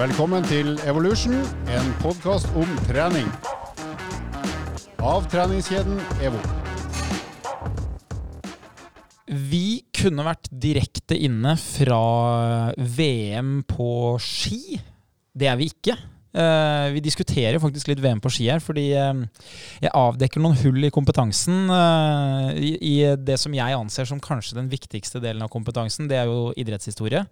Velkommen til Evolution, en podkast om trening. Av treningskjeden EVO. Vi kunne vært direkte inne fra VM på ski. Det er vi ikke. Eh, vi diskuterer faktisk litt VM på ski her, fordi eh, jeg avdekker noen hull i kompetansen. eh, i, det som jeg anser som kanskje den viktigste delen av kompetansen. Det er jo idrettshistorie.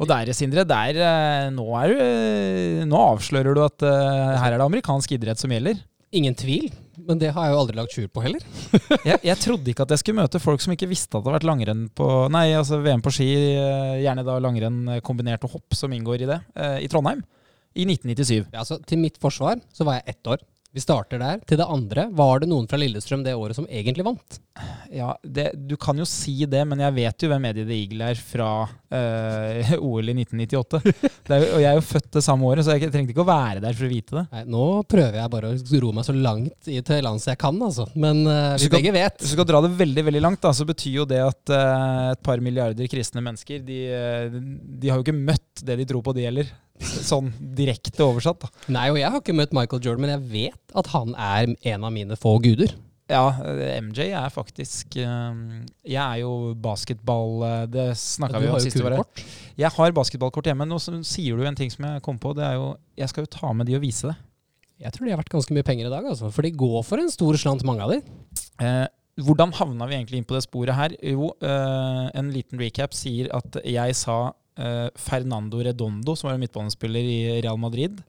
Og der, Sindre, der, eh, nå, er du, eh, nå avslører du at uh, her er det amerikansk idrett som gjelder. Ingen tvil, men det har jeg jo aldri lagt skjul på heller. jeg, jeg trodde ikke at jeg skulle møte folk som ikke visste at det hadde vært langrenn på Nei, altså VM på ski, gjerne da langrenn kombinert og hopp som inngår i det, i Trondheim. I 1997. Ja, altså, til mitt forsvar så var jeg ett år. Vi starter der. Til det andre, var det noen fra Lillestrøm det året som egentlig vant? Ja, det, Du kan jo si det, men jeg vet jo hvem Eddie the Eagle er fra øh, OL i 1998. Det er og jeg er jo født det samme året, så jeg trengte ikke å være der for å vite det. Nei, Nå prøver jeg bare å roe meg så langt i til lands jeg kan, altså. Men øh, vi skal, begge vet. Hvis du skal dra det veldig veldig langt, da, så betyr jo det at øh, et par milliarder kristne mennesker de, de har jo ikke møtt det de tror på, de heller. Sånn direkte oversatt. da. Nei, og jeg har ikke møtt Michael Jordan, men jeg vet at han er en av mine få guder. Ja, eh, MJ er faktisk eh, Jeg er jo basketball eh, Det snakka vi om siste kulkort. Jeg har basketballkort hjemme. Nå sier du en ting som jeg kom på. Det er jo Jeg skal jo ta med de og vise det. Jeg tror de har vært ganske mye penger i dag, altså. For de går for en stor slant, mange av de. Eh, hvordan havna vi egentlig inn på det sporet her? Jo, eh, en liten recap sier at jeg sa Fernando Redondo, som var en midtbanespiller i Real Madrid,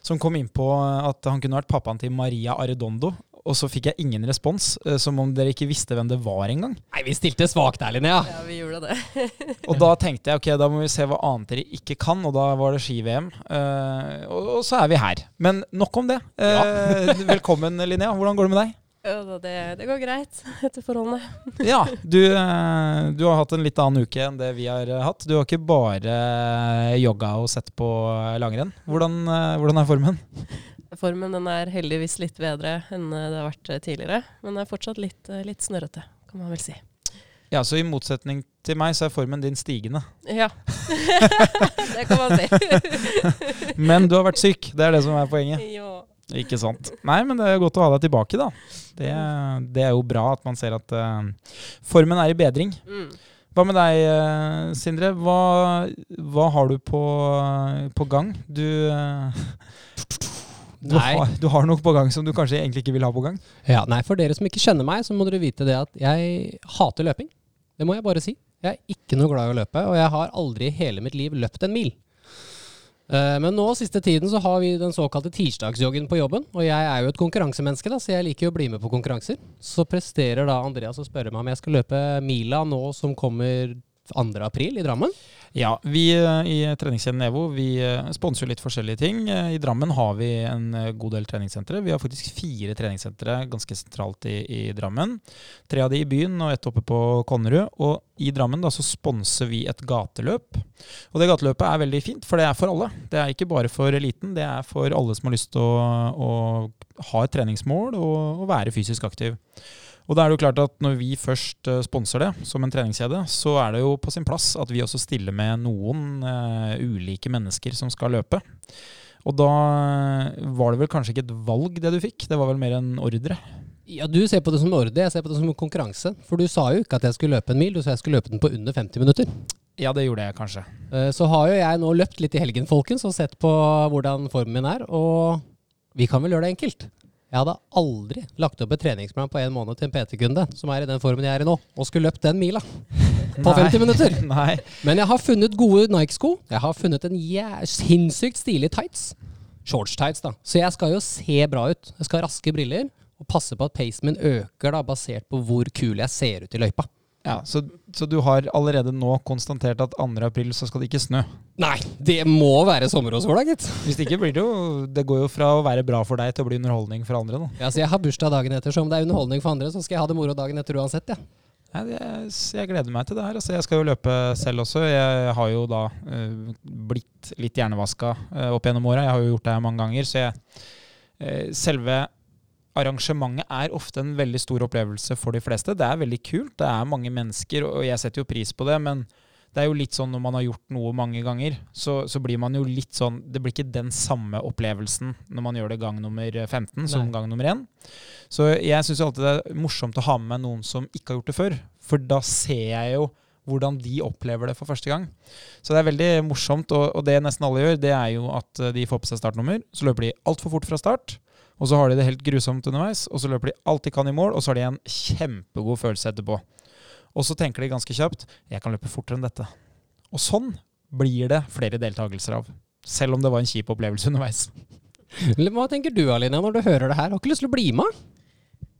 som kom inn på at han kunne vært pappaen til Maria Arredondo. Og så fikk jeg ingen respons, eh, som om dere ikke visste hvem det var engang. Nei, vi stilte svakt der, Linnea. Ja, vi gjorde det. Og da tenkte jeg ok, da må vi se hva annet dere ikke kan, og da var det ski-VM. Uh, og, og så er vi her. Men nok om det. Eh, velkommen, Linnea. Hvordan går det med deg? Ja, det, det går greit etter forholdene. Ja, du, eh, du har hatt en litt annen uke enn det vi har eh, hatt. Du har ikke bare jogga og sett på langrenn. Hvordan, eh, hvordan er formen? Formen den er heldigvis litt bedre enn eh, det har vært eh, tidligere, men det er fortsatt litt, eh, litt snørrete, kan man vel si. Ja, Så i motsetning til meg, så er formen din stigende. Ja, det kan man si. Men du har vært syk. Det er det som er poenget. ja. Ikke sant. Nei, men det er godt å ha deg tilbake, da. Det, det er jo bra at man ser at uh, formen er i bedring. Mm. Hva med deg, eh, Sindre? Hva, hva har du på, på gang? Du, eh, du, har, du har noe på gang som du kanskje egentlig ikke vil ha på gang? Ja, nei, For dere som ikke kjenner meg, så må dere vite det at jeg hater løping. Det må jeg bare si. Jeg er ikke noe glad i å løpe, og jeg har aldri i hele mitt liv løpt en mil. Eh, Men nå siste tiden så har vi den såkalte tirsdagsjoggen på jobben. Og jeg er jo et konkurransemenneske, da, så jeg liker jo å bli med på konkurranser. Så presterer da Andreas å spørre meg om jeg skal løpe mila nå som kommer 2. april i Drammen. Ja, vi eh, i treningskjeden EVO vi eh, sponser litt forskjellige ting. Eh, I Drammen har vi en god del treningssentre. Vi har faktisk fire treningssentre ganske sentralt i, i Drammen. Tre av de i byen og ett oppe på Konnerud. Og i Drammen da så sponser vi et gateløp. Og det gateløpet er veldig fint, for det er for alle. Det er ikke bare for eliten, det er for alle som har lyst til å, å ha et treningsmål og, og være fysisk aktiv. Og da er det jo klart at når vi først eh, sponser det som en treningskjede, så er det jo på sin plass at vi også stiller med noen uh, ulike mennesker som skal løpe. Og da eh, var det vel kanskje ikke et valg det du fikk, det var vel mer en ordre. Ja, Du ser på det som ordre, jeg ser på det som konkurranse. For du sa jo ikke at jeg skulle løpe en mil, du sa jeg skulle løpe den på under 50 minutter. Ja, det gjorde jeg kanskje. Så har jo jeg nå løpt litt i helgen, folkens, og sett på hvordan formen min er. Og vi kan vel gjøre det enkelt. Jeg hadde aldri lagt opp et treningsprogram på en måned til en PT-kunde som er i den formen jeg er i nå, og skulle løpt den mila på 50 minutter. Nei. Men jeg har funnet gode Nike-sko. Jeg har funnet en sinnssykt stilig tights. Shorts-tights, da. Så jeg skal jo se bra ut. Jeg skal ha raske briller og passe på at pacen min øker, da, basert på hvor kul jeg ser ut i løypa. Ja, så, så du har allerede nå konstatert at 2. april så skal det ikke snø? Nei, det må være sommer og sola, gitt. Hvis ikke blir det jo Det går jo fra å være bra for deg til å bli underholdning for andre, da. Ja, så jeg har bursdag dagen etter, så om det er underholdning for andre, så skal jeg ha det moro dagen etter uansett, ja. Nei, det, jeg gleder meg til det her. Altså, jeg skal jo løpe selv også. Jeg har jo da uh, blitt litt hjernevaska uh, opp gjennom åra. Jeg har jo gjort det her mange ganger. Så jeg, uh, selve arrangementet er ofte en veldig stor opplevelse for de fleste. Det er veldig kult. Det er mange mennesker, og jeg setter jo pris på det. Men det er jo litt sånn når man har gjort noe mange ganger, så, så blir man jo litt sånn Det blir ikke den samme opplevelsen når man gjør det gang nummer 15 som Nei. gang nummer 1. Så jeg syns alltid det er morsomt å ha med meg noen som ikke har gjort det før. For da ser jeg jo hvordan de opplever det for første gang. Så det er veldig morsomt, og, og det nesten alle gjør, det er jo at eh, de får på seg startnummer. Så løper de altfor fort fra start, og så har de det helt grusomt underveis. Og så løper de alt de kan i mål, og så har de en kjempegod følelse etterpå. Og så tenker de ganske kjapt jeg kan løpe fortere enn dette. Og sånn blir det flere deltakelser av. Selv om det var en kjip opplevelse underveis. Hva tenker du Alina når du hører det her? Har ikke lyst til å bli med?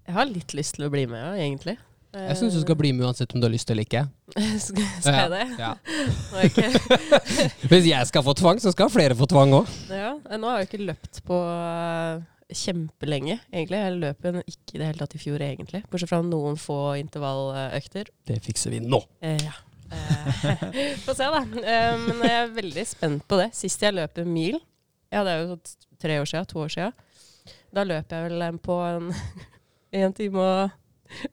Jeg har litt lyst til å bli med, ja, egentlig. Jeg syns du skal bli med uansett om du har lyst eller ikke. Skal jeg det? Ja. Hvis jeg skal få tvang, så skal flere få tvang òg. Ja, nå har jeg ikke løpt på kjempelenge, egentlig. Jeg løp jo ikke i det hele tatt i fjor, egentlig. Bortsett fra noen få intervalløkter. Det fikser vi nå. Eh, ja. Eh, Få se, da. Eh, men jeg er veldig spent på det. Sist jeg løp en mil, ja det er jo sånn tre år siden, to år siden, da løp jeg vel på en, en time og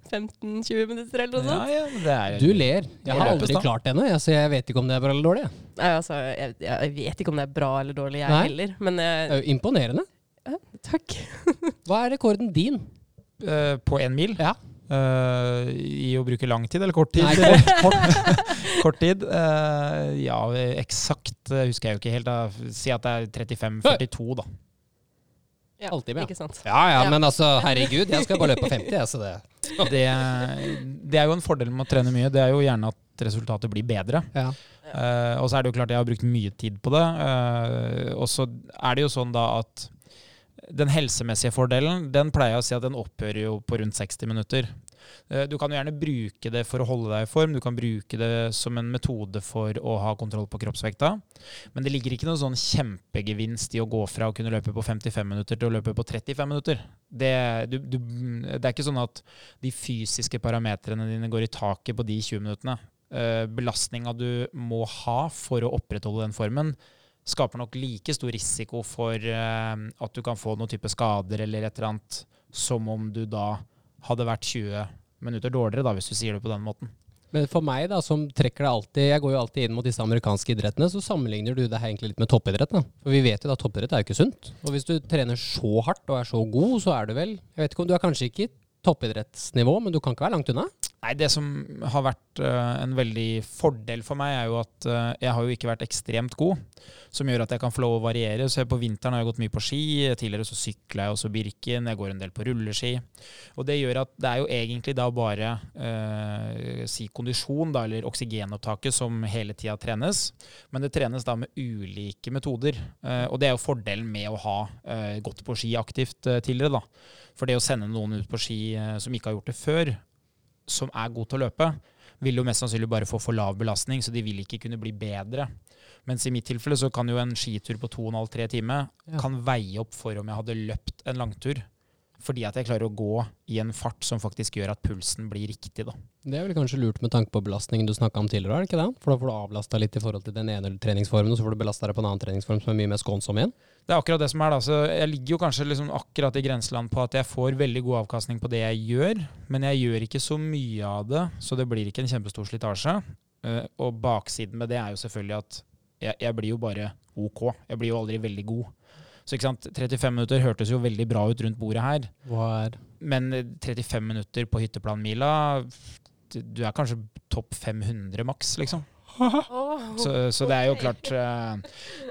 15-20 minutter eller noe sånt. Ja, ja, det er, Du ler. Jeg har aldri Løpes klart det ennå, jeg, så jeg vet ikke om det er bra eller dårlig. jeg. Nei, altså, jeg, jeg vet ikke om det er bra eller dårlig, jeg Nei. heller. Men Det er jo imponerende. Takk. Hva er rekorden din? Uh, på én mil. Ja. Uh, I å bruke lang tid eller kort tid? Nei, kort, kort, kort tid. Uh, ja, eksakt husker jeg jo ikke helt. Da. Si at det er 35-42, da. Ja, Alltid med, ja. Ikke sant. Ja ja, Ja. men altså, herregud, jeg skal bare løpe på 50, jeg, så det Det, det er jo en fordel med å trene mye. Det er jo gjerne at resultatet blir bedre. Ja. Uh, og så er det jo klart jeg har brukt mye tid på det. Uh, og så er det jo sånn da at den helsemessige fordelen, den pleier jeg å si at den opphører jo på rundt 60 minutter. Eh, Du kan jo gjerne bruke det for å holde deg i form, du kan bruke det som en metode for å ha kontroll på kroppsvekta. Men det ligger ikke noen sånn kjempegevinst i å gå fra å kunne løpe på 55 minutter til å løpe på 35 minutter. Det, du, du, det er ikke sånn at de fysiske parametrene dine går i taket på de 20 minuttene. Eh, belastninga du må ha for å opprettholde den formen, skaper nok like stor risiko for eh, at du kan få noen type skader eller et eller annet, som om du da hadde vært 20 minutter dårligere, da, hvis du sier det på den måten. Men for meg, da, som trekker det alltid Jeg går jo alltid inn mot disse amerikanske idrettene, så sammenligner du det her egentlig litt med toppidrett. da. For vi vet jo at toppidrett er jo ikke sunt. Og hvis du trener så hardt og er så god, så er du vel Jeg vet ikke om du er kanskje ikke toppidrettsnivå, men du kan ikke være langt unna? Nei, Det som har vært eh, en veldig fordel for meg, er jo at eh, jeg har jo ikke vært ekstremt god. Som gjør at jeg kan få lov å variere. Så på vinteren har jeg gått mye på ski. Tidligere så sykla jeg også Birken. Jeg går en del på rulleski. Og det gjør at det er jo egentlig da bare eh, si kondisjon, da, eller oksygenopptaket, som hele tida trenes. Men det trenes da med ulike metoder. Eh, og det er jo fordelen med å ha eh, gått på ski aktivt eh, tidligere, da. For det å sende noen ut på ski som ikke har gjort det før, som er god til å løpe, vil jo mest sannsynlig bare få for lav belastning, så de vil ikke kunne bli bedre. Mens i mitt tilfelle så kan jo en skitur på 2,5-3 timer Ja. kan veie opp for om jeg hadde løpt en langtur. Fordi at jeg klarer å gå i en fart som faktisk gjør at pulsen blir riktig. da. Det er vel kanskje lurt med tanke på belastningen du snakka om tidligere, er det ikke det? For da får du avlasta litt i forhold til den ene treningsformen, og så får du belasta deg på en annen treningsform som er mye mer skånsom igjen. Det er akkurat det som er da. Så jeg ligger jo kanskje liksom akkurat i grenseland på at jeg får veldig god avkastning på det jeg gjør, men jeg gjør ikke så mye av det, så det blir ikke en kjempestor slitasje. Eh, og baksiden med det er jo selvfølgelig at jeg, jeg blir jo bare OK. Jeg blir jo aldri veldig god. Så ikke sant, 35 minutter hørtes jo veldig bra ut rundt bordet her, Hva er men eh, 35 minutter på hytteplanmila Du er kanskje topp 500 maks, liksom. Så, så det er jo klart eh,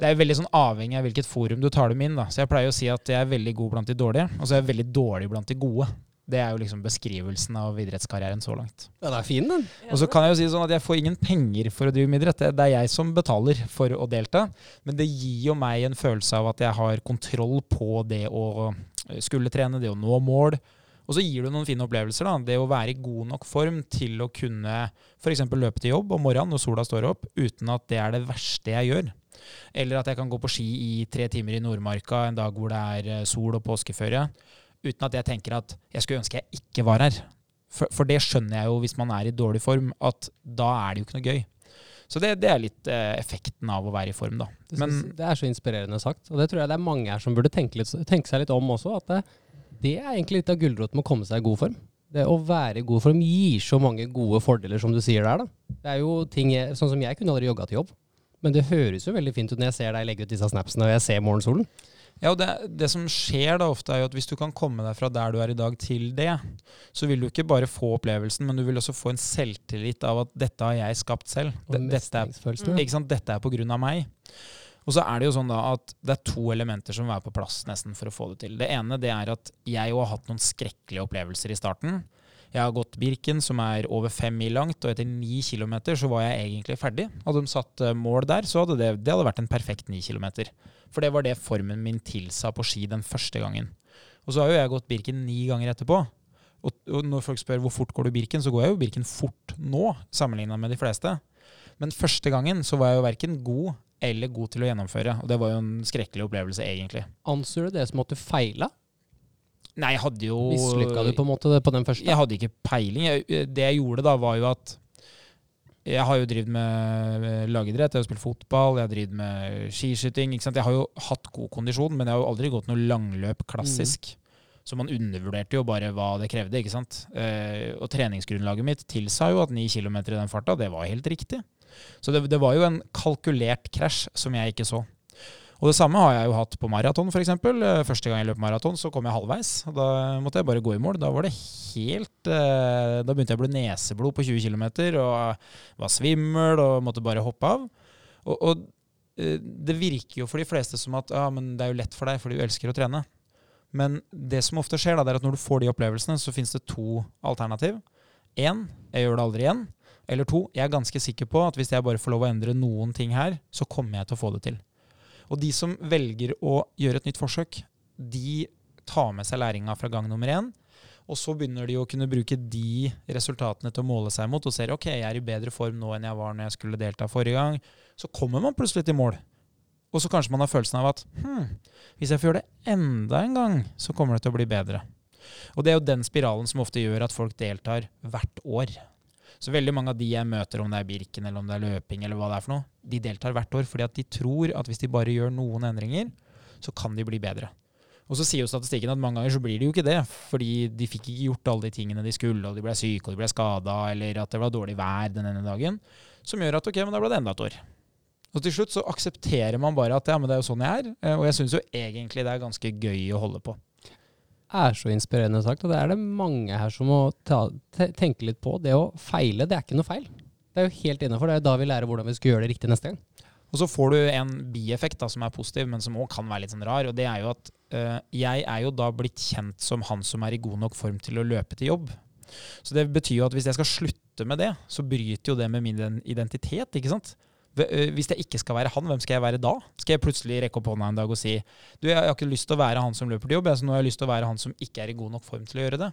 Det er jo veldig sånn avhengig av hvilket forum du tar dem inn. da. Så jeg pleier å si at jeg er veldig god blant de dårlige, og så er jeg veldig dårlig blant de gode. Det er jo liksom beskrivelsen av idrettskarrieren så langt. Ja, det er fin, den. Og så kan jeg jo si sånn at jeg får ingen penger for å drive med idrett. Det- Det er jeg som betaler for å delta. Men det gir jo meg en følelse av at jeg har kontroll på det å skulle trene, det å nå mål. Og så gir du noen fine opplevelser. da. Det å være i god nok form til å kunne f.eks. løpe til jobb om morgenen når sola står opp, uten at det er det verste jeg gjør. Eller at jeg kan gå på ski i tre timer i Nordmarka en dag hvor det er eh, sol og påskeføre, uten at jeg tenker at jeg skulle ønske jeg ikke var her. For, for det skjønner jeg jo hvis man er i dårlig form, at da er det jo ikke noe gøy. Så det, det er litt eh, effekten av å være i form, da. Men det er så inspirerende sagt, og det tror jeg det er mange her som burde tenke, litt, tenke seg litt om også. At det, det er egentlig litt av gulroten med å komme seg i god form. Det å være i god form gir så mange gode fordeler, som du sier der. da. Det er jo ting jeg, Sånn som jeg kunne aldri jogga til jobb. Men det høres jo veldig fint ut når jeg ser deg legge ut disse snapsene og jeg ser morgensolen. Ja, og det, det som skjer da ofte, er jo at hvis du kan komme deg fra der du er i dag, til det, så vil du ikke bare få opplevelsen, men du vil også få en selvtillit av at dette har jeg skapt selv. Dette er, ikke sant? Dette er på grunn av meg. Og så er det jo sånn da at det er to elementer som må være på plass nesten for å få det til. Det ene det er at jeg jo har hatt noen skrekkelige opplevelser i starten. Jeg har gått Birken, som er over fem mil langt, og etter ni kilometer så var jeg egentlig ferdig. Hadde de satt eh, mål der, så hadde det, det hadde vært en perfekt ni kilometer. For det var det formen min tilsa på ski den første gangen. Og så har jo jeg gått Birken ni ganger etterpå. Og, når folk spør hvor fort går du Birken, så går jeg jo Birken fort nå, sammenligna med de fleste. Men første gangen så var jeg jo verken god eller god til å gjennomføre. Og det var jo en skrekkelig opplevelse, egentlig. Anser du det som at du feila? Nei, jeg hadde jo Mislykka du på en måte det på den første? Jeg hadde ikke peiling. Jeg, det jeg gjorde da, var jo at jeg har jo drevet med lagidrett, jeg har spilt fotball, jeg har drevet med skiskyting. Ikke sant? Jeg har jo hatt god kondisjon, men jeg har jo aldri gått noe langløp klassisk. Så man undervurderte jo bare hva det krevde. ikke sant? Eh, og treningsgrunnlaget mitt tilsa jo at 9 km i den farta, det var helt riktig. Så det, det var jo en kalkulert krasj som jeg ikke så. Og det samme har jeg jo hatt på maraton, f.eks. Første gang jeg løp maraton, så kom jeg halvveis. Da måtte jeg bare gå i mål. Da var det helt eh, Da begynte jeg å bli neseblod på 20 km og var svimmel og måtte bare hoppe av. Og, og eh, det virker jo for de fleste som at ja, men det er jo lett for deg fordi du elsker å trene. Men det som ofte skjer, da, det er at når du får de opplevelsene, så finnes det to alternativ. Én, jeg gjør det aldri igjen. Eller to, jeg er ganske sikker på at hvis jeg bare får lov å endre noen ting her, så kommer jeg til å få det til. Og de som velger å gjøre et nytt forsøk, de tar med seg læringa fra gang nummer én. Og så begynner de å kunne bruke de resultatene til å måle seg mot, og ser ok, jeg er i bedre form nå enn jeg var når jeg skulle delta forrige gang. Så kommer man plutselig til mål. Og så kanskje man har følelsen av at hm, hvis jeg får gjøre det enda en gang, så kommer det til å bli bedre. Og det er jo den spiralen som ofte gjør at folk deltar hvert år. Så veldig mange av de jeg møter, om det er Birken eller om det er løping, eller hva det er for noe, de deltar hvert år fordi at de tror at hvis de bare gjør noen endringer, så kan de bli bedre. Og så sier jo statistikken at mange ganger så blir det jo ikke det, fordi de fikk ikke gjort alle de tingene de skulle, og de ble syke, og de ble skada, eller at det var dårlig vær den ene dagen, som gjør at ok, men da ble det enda et år. Og til slutt så aksepterer man bare at ja, men det er jo sånn jeg er, eh, og jeg syns jo egentlig det er ganske gøy å holde på. Er så inspirerende sagt, og det er det mange her som må ta, tenke litt på. Det å feile, det er ikke noe feil. Det er jo helt innafor. Det er da vi lærer hvordan vi skal gjøre det riktig neste gang. Og så får du en bieffekt da, som er positiv, men som òg kan være litt sånn rar. Og det er jo at øh, jeg er jo da blitt kjent som han som er i god nok form til å løpe til jobb. Så det betyr jo at hvis jeg skal slutte med det, så bryter jo det med min identitet, ikke sant. Hvis jeg ikke skal være han, hvem skal jeg være da? Skal jeg plutselig rekke opp hånda en dag og si du, jeg har ikke lyst til å være han som løper til jobb, jeg, så nå har jeg lyst til å være han som ikke er i god nok form til å gjøre det.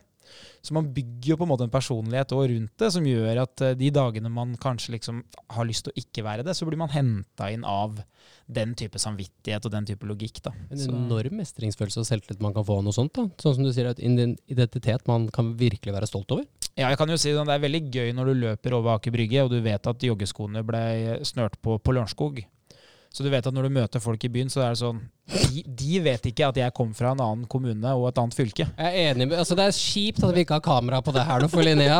Så man bygger jo på en måte en personlighet også rundt det, som gjør at de dagene man kanskje liksom har lyst til å ikke være det, så blir man henta inn av den type samvittighet og den type logikk. da. En enorm mestringsfølelse og selvtillit man kan få av noe sånt. da. Sånn som du sier, at en identitet man kan virkelig være stolt over. Ja, jeg kan jo si at Det er veldig gøy når du løper over Aker Brygge, og du vet at joggeskoene ble snørt på på Lørenskog. Så du vet at når du møter folk i byen, så er det sånn De, de vet ikke at jeg kom fra en annen kommune og et annet fylke. Jeg er enig med, altså Det er kjipt at vi ikke har kamera på det her nå for Linnea.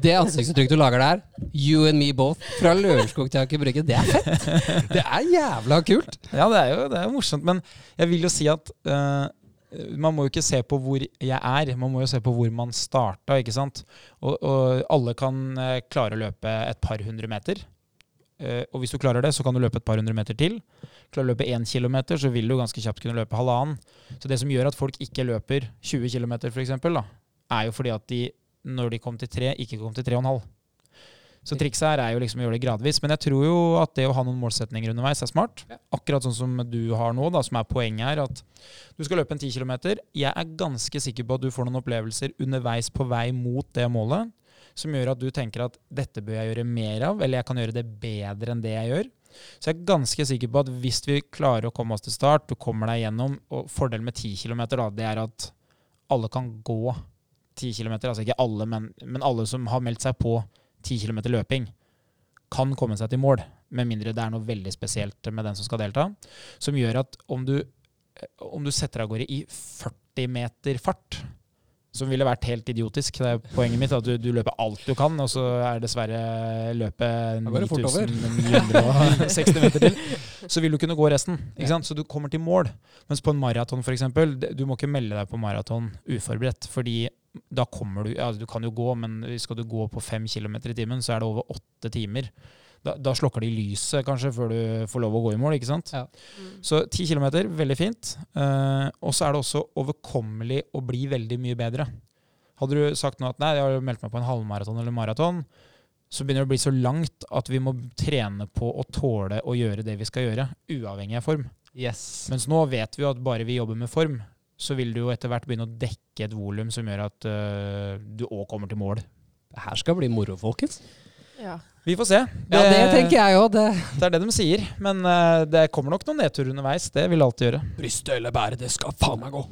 Det ansiktsuttrykket du lager der, you and me both, fra Lørenskog til Aker Brygge, det er fett! Det er jævla kult! Ja, det er jo det er jo morsomt, men jeg vil jo si at eh, man må jo ikke se på hvor jeg er, man må jo se på hvor man starta, ikke sant. Og, og alle kan eh, klare å løpe et par hundre meter. Eh, og hvis du klarer det, så kan du løpe et par hundre meter til. Klarer du å løpe én kilometer, så vil du ganske kjapt kunne løpe halvannen. Så det som gjør at folk ikke løper 20 km, f.eks., er jo fordi at de, når de kom til tre, ikke kom til tre og en halv. Så trikset her er jo liksom å gjøre det gradvis. Men jeg tror jo at det å ha noen målsetninger underveis er smart. Akkurat sånn som du har nå, da, som er poenget her. At du skal løpe en 10 km. Jeg er ganske sikker på at du får noen opplevelser underveis på vei mot det målet, som gjør at du tenker at dette bør jeg gjøre mer av, eller jeg kan gjøre det bedre enn det jeg gjør. Så jeg er ganske sikker på at hvis vi klarer å komme oss til start, du kommer deg gjennom, og fordelen med 10 km, da, det er at alle kan gå 10 km. Altså ikke alle, men, men alle som har meldt seg på 10 km løping, kan komme seg til mål. Med mindre det er noe veldig spesielt med den som skal delta. Som gjør at om du, om du setter av gårde i 40 meter fart, Som ville vært helt idiotisk. Det er poenget mitt. At du, du løper alt du kan, og så er dessverre løpet Da går det fort over. 9960 meter til. Så vil du kunne gå resten. Så du kommer til mål. Mens på en maraton f.eks., du må ikke melde deg på maraton uforberedt. fordi da kommer du ja, Du kan jo gå, men skal du gå på fem km i timen, så er det over åtte timer. Da, da slokker de lyset kanskje før du får lov å gå i mål. ikke sant? Ja. Mm. Så 10 km, veldig fint. Eh, og så er det også overkommelig å bli veldig mye bedre. Hadde du sagt nå at nei, jeg har meldt meg på en halvmaraton eller maraton, så begynner det å bli så langt at vi må trene på å tåle å gjøre det vi skal gjøre, uavhengig av form. Yes. Mens nå vet vi jo at bare vi jobber med form, så vil du jo etter hvert begynne å dekke et volum som gjør at uh, du òg kommer til mål. Det her skal bli moro, folkens. Ja. Vi får se. Ja, det tenker jeg òg. Det. det er det de sier. Men uh, det kommer nok noen nedturer underveis. Det vil det alltid gjøre. Brystet eller bæret, det skal faen meg gå.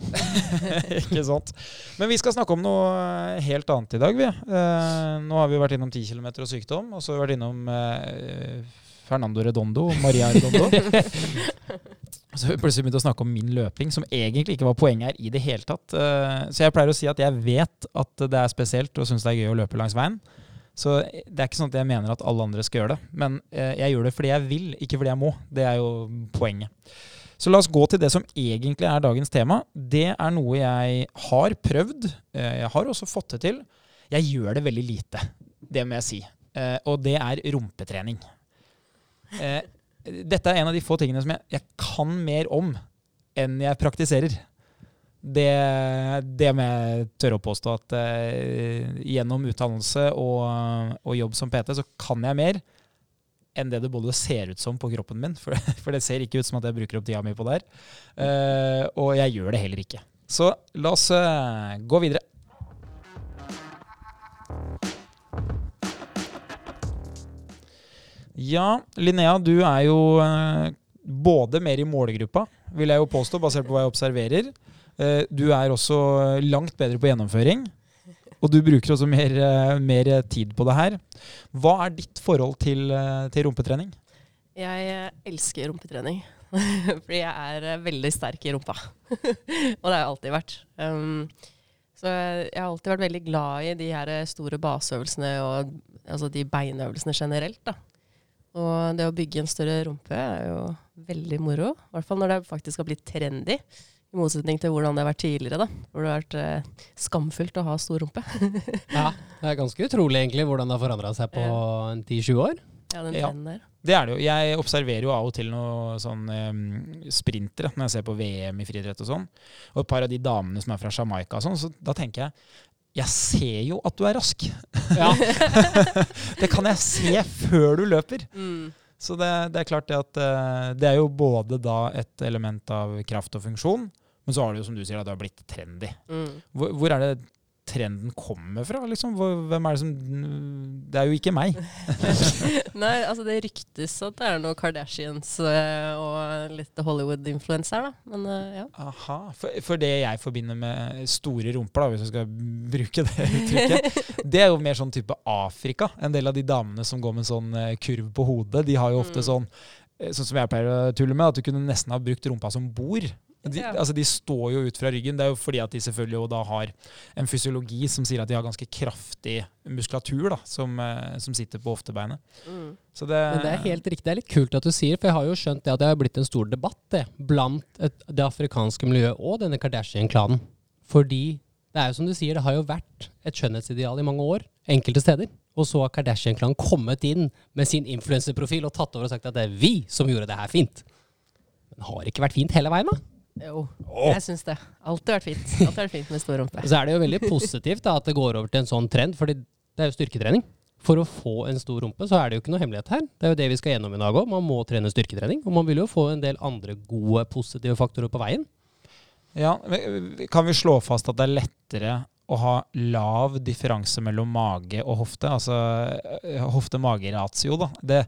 Ikke sant. Men vi skal snakke om noe helt annet i dag, vi. Uh, nå har vi vært innom 10 km og sykdom, og så har vi vært innom eh, Fernando Redondo og Maria Redondo. så vi plutselig begynte å snakke om min løping, som egentlig ikke var poenget her i det hele tatt. Eh, så jeg pleier å si at jeg vet at det er spesielt og syns det er gøy å løpe langs veien. Så det er ikke sånn at jeg mener at alle andre skal gjøre det. Men eh, jeg gjør det fordi jeg vil, ikke fordi jeg må. Det er jo poenget. Så la oss gå til det som egentlig er dagens tema. Det er noe jeg har prøvd. eh, Jeg har også fått det til. Jeg gjør det veldig lite, det må jeg si. Og det er rumpetrening. Dette er en av de få tingene som jeg, jeg kan mer om enn jeg praktiserer. Det, det må jeg tørre å påstå at eh, gjennom utdannelse og, og jobb som PT, så kan jeg mer enn det det både ser ut som på kroppen min. For, for det ser ikke ut som at jeg bruker opp tida mi på det her. Eh, og jeg gjør det heller ikke. Så la oss eh, gå videre. Ja, Linnea, du er jo eh, både mer i målgruppa, vil jeg jo påstå, basert på hva jeg observerer. Eh, du er også langt bedre på gjennomføring. Og du bruker også mer, eh, mer tid på det her. Hva er ditt forhold til, eh, til rumpetrening? Jeg eh, elsker rumpetrening. Fordi jeg er eh, veldig sterk i rumpa. og det har jeg alltid vært. Um, så jeg har alltid vært veldig glad i de her eh, store baseøvelsene og altså de beinøvelsene generelt. da. Og det å bygge en større rumpe er jo veldig moro. I hvert fall når det faktisk har blitt trendy. I motsetning til hvordan det har vært tidligere, da. Hvor det har vært eh, skamfullt å ha stor rumpe. Ja, det er ganske utrolig egentlig hvordan det har forandra seg på en 10-20 år. Ja, den Ja. trenden der. Det er det jo. Jeg observerer jo av og til noen sånn um, sprintere når jeg ser på VM i friidrett og sånn. Og et par av de damene som er fra Jamaica og sånn, så da tenker jeg jeg ser jo at du er rask. Ja, Det kan jeg se før du løper. Mm. Så det, det er klart det at eh, det er jo både da et element av kraft og funksjon, men så har det jo som du sier at det har blitt trendy. Mm. Hvor, hvor er det trenden kommer fra? Liksom? Hvem er det som Det er jo ikke meg. Nei, altså det ryktes at det er noe Kardashians eh, og litt Hollywood-influencer, da. Men eh, ja. Aha, for, for det jeg forbinder med store rumper, da, hvis jeg skal bruke det uttrykket, det er jo mer sånn type Afrika. En del av de damene som går med sånn eh, kurv på hodet, de har jo ofte Mm. sånn Sånn som jeg pleier å tulle med, at du kunne nesten ha brukt rumpa som bord. De, Ja. altså de står jo ut fra ryggen. Det er jo fordi at de selvfølgelig jo da har en fysiologi som sier at de har ganske kraftig muskulatur da, som, eh, som sitter på hoftebeinet. Mm. Så det, Men det er helt riktig. Det er litt kult at du sier, for jeg har jo skjønt det at det har blitt en stor debatt det, blant et, det afrikanske miljøet og denne Kardashian-klanen. Fordi det er jo som du sier, det har jo vært et skjønnhetsideal i mange år, enkelte steder. Og så har Kardashian-klanen kommet inn med sin influenserprofil og tatt over og sagt at det er vi som gjorde det her fint. Men har ikke vært fint hele veien, da? Jo, jeg syns det. Alltid vært fint. Alltid vært fint med stor rumpe. Så er det jo veldig positivt da, at det går over til en sånn trend, fordi det er jo styrketrening. For å få en stor rumpe, så er det jo ikke noe hemmelighet her. Det er jo det vi skal gjennom i dag òg. Man må trene styrketrening. Og man vil jo få en del andre gode, positive faktorer på veien. Ja, Kan vi slå fast at det er lettere å ha lav differanse mellom mage og hofte? Altså eh, hofte-mage-ratio, da. Det,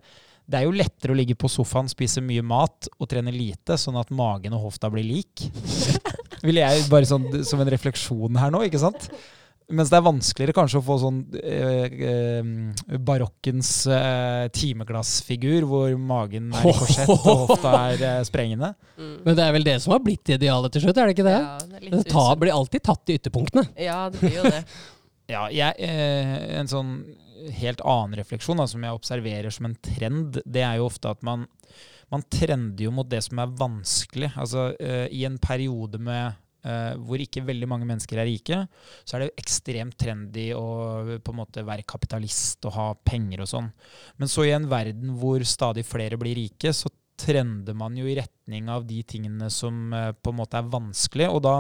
det er jo lettere å ligge på sofaen, spise mye mat og trene lite, sånn at magen og hofta blir lik. Vil jeg bare sånn som en refleksjon her nå, ikke sant? Mens det er vanskeligere kanskje å få sånn eh, eh, barokkens eh, timeglassfigur, hvor magen er i korsett og hofta er eh, sprengende. Mm. Men det er vel det som har blitt idealet til slutt, er det ikke det? Ja, det er litt Det tar, blir alltid tatt i ytterpunktene. Ja, det blir jo det. Ja, jeg, eh, en sånn helt annen refleksjon da, som jeg observerer som en trend, det er jo ofte at man, man trender jo mot det som er vanskelig. Altså uh, i en periode med Uh, hvor ikke veldig mange mennesker er rike, så er det ekstremt trendy å på en måte være kapitalist og ha penger og sånn. Men så i en verden hvor stadig flere blir rike, så trender man jo i retning av de tingene som uh, på en måte er vanskelig, og da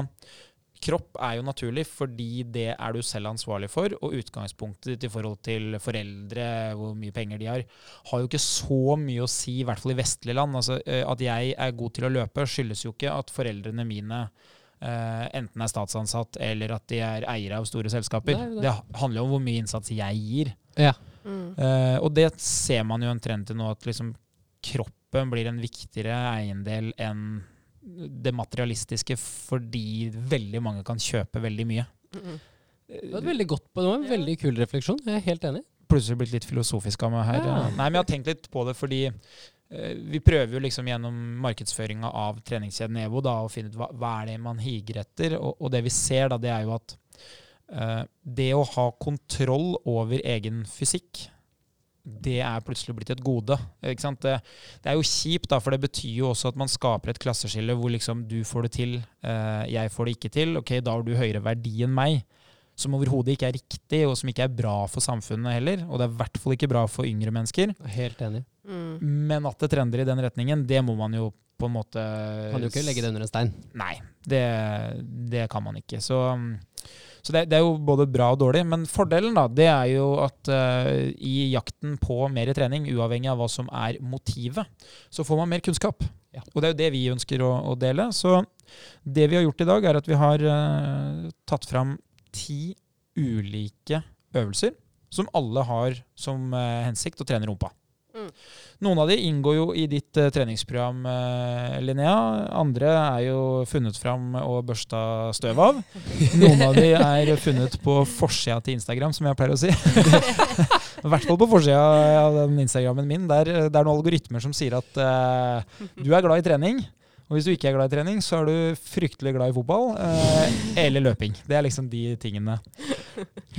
Kropp er jo naturlig, fordi det er du selv ansvarlig for. Og utgangspunktet ditt i forhold til foreldre, hvor mye penger de har, har jo ikke så mye å si, i hvert fall i vestlige land. Altså, eh, at jeg er god til å løpe, skyldes jo ikke at foreldrene mine Uh, enten er statsansatt eller at de er eiere av store selskaper. Nei, det. handler jo om hvor mye innsats jeg gir. Ja. Mm. Uh, og det ser man jo en trend til nå, at liksom kroppen blir en viktigere eiendel enn det materialistiske, fordi veldig mange kan kjøpe veldig mye. Mm. Det var et veldig godt, det var en veldig kul refleksjon. Jeg er helt enig. Plutselig blitt litt filosofisk av meg her. Ja. Nei, men jeg har tenkt litt på det fordi eh, vi prøver jo liksom gjennom markedsføringa av treningskjeden EVO da, å finne ut hva, hva er det man higer etter. Og, og det vi ser, da, det er jo at uh, det å ha kontroll over egen fysikk, det er plutselig blitt et gode. Ikke sant? Det, det er jo kjipt, da, for det betyr jo også at man skaper et klasseskille hvor liksom du får det til, eh, jeg får det ikke til. Ok, da har du høyere verdi enn meg. Som overhodet ikke er riktig, og som ikke er bra for samfunnet heller. Og det er i hvert fall ikke bra for yngre mennesker. Helt enig. Mm. Men at det trender i den retningen, det må man jo på en måte Kan jo ikke legge det under en stein. Nei, det, det kan man ikke. Så, så det, det er jo både bra og dårlig. Men fordelen da, det er jo at uh, i jakten på mer trening, uavhengig av hva som er motivet, så får man mer kunnskap. Ja. Og det er jo det vi ønsker å, å dele. Så det vi har gjort i dag, er at vi har uh, tatt fram ti ulike øvelser som alle har som uh, hensikt å trene rumpa. Mm. Noen av de inngår jo i ditt uh, treningsprogram, uh, Linnea. Andre er jo funnet fram og børsta støv av. Noen av de er funnet på forsida til Instagram, som jeg pleier å si. I hvert fall på forsida av den Instagrammen min. Der, det er noen algoritmer som sier at uh, du er glad i trening. Og hvis du ikke er glad i trening, så er du fryktelig glad i fotball eh, eller løping. Det er liksom de tingene.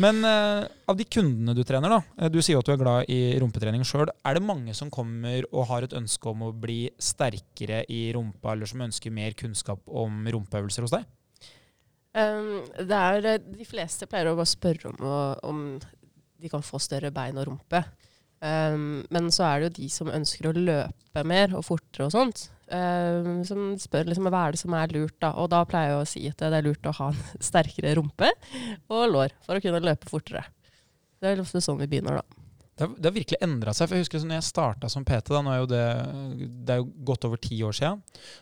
Men eh, av de kundene du trener, da, eh, du sier at du er glad i rumpetrening sjøl. Er det mange som kommer og har et ønske om å bli sterkere i rumpa, eller som ønsker mer kunnskap om rumpeøvelser hos deg? Um, det er, eh, de fleste pleier å bare spørre om, om de kan få større bein og rumpe. Um, men så er det jo de som ønsker å løpe mer og fortere og sånt, um, som spør liksom, hva er det som er lurt. da? Og da pleier jeg å si at det er lurt å ha en sterkere rumpe og lår for å kunne løpe fortere. Det er ofte sånn vi begynner, da. Det har, det har virkelig endra seg. for jeg husker sånn, når jeg starta som PT, da, nå er jo det, det er jo godt over ti år siden,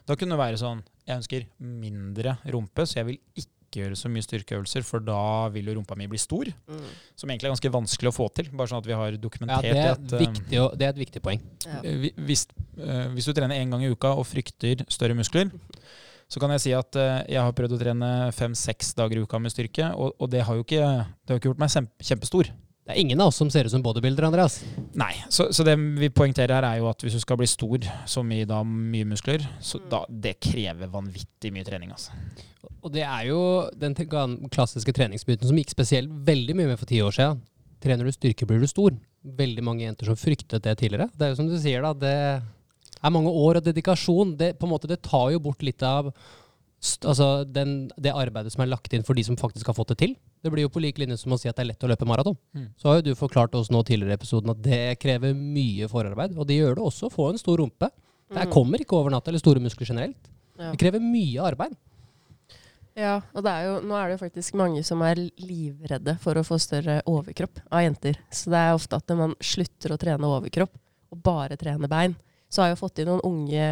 da kunne det være sånn Jeg ønsker mindre rumpe, så jeg vil ikke gjøre så mye styrkeøvelser, for da vil jo rumpa mi bli stor. Mm. Som egentlig er ganske vanskelig å få til. Bare sånn at vi har Ja, dokumentert det, er at eh, viktig, det er et viktig poeng. Ja. Eh, Hvis, eh, hvis du trener én gang i uka og frykter større muskler, så kan jeg si at jeg har prøvd å trene fem-seks dager i uka med styrke, og, og det har jo ikke, det har jo ikke gjort meg kjempestor. Det er ingen av oss som ser ut som bodybuilder, Andreas. Nei, så, så det vi poengterer her er jo at hvis du skal bli stor, som i da mye muskler, så Mm. da, det krever vanvittig mye trening. altså. Og det er jo den klassiske treningsmyten som gikk spesielt veldig mye med for ti år siden. Trener du styrke, blir du stor. Veldig mange jenter som fryktet det tidligere. Det er jo som du sier, da. Det er mange år og dedikasjon. Det, på en måte, det tar jo bort litt av altså den, det arbeidet som er lagt inn for de som faktisk har fått det til. Det blir jo på lik linje som å si at det er lett å løpe maraton. Mm. Så har jo du forklart oss nå tidligere i episoden at det krever mye forarbeid. Og det gjør det også å få en stor rumpe. Det Mm. kommer ikke over natta, eller store muskler generelt. Ja. Det krever mye arbeid. Ja, og er jo, nå er det jo faktisk mange som er livredde for å få større overkropp av jenter. Så det er ofte at når man slutter å trene overkropp og bare trene bein, så har jeg fått inn noen unge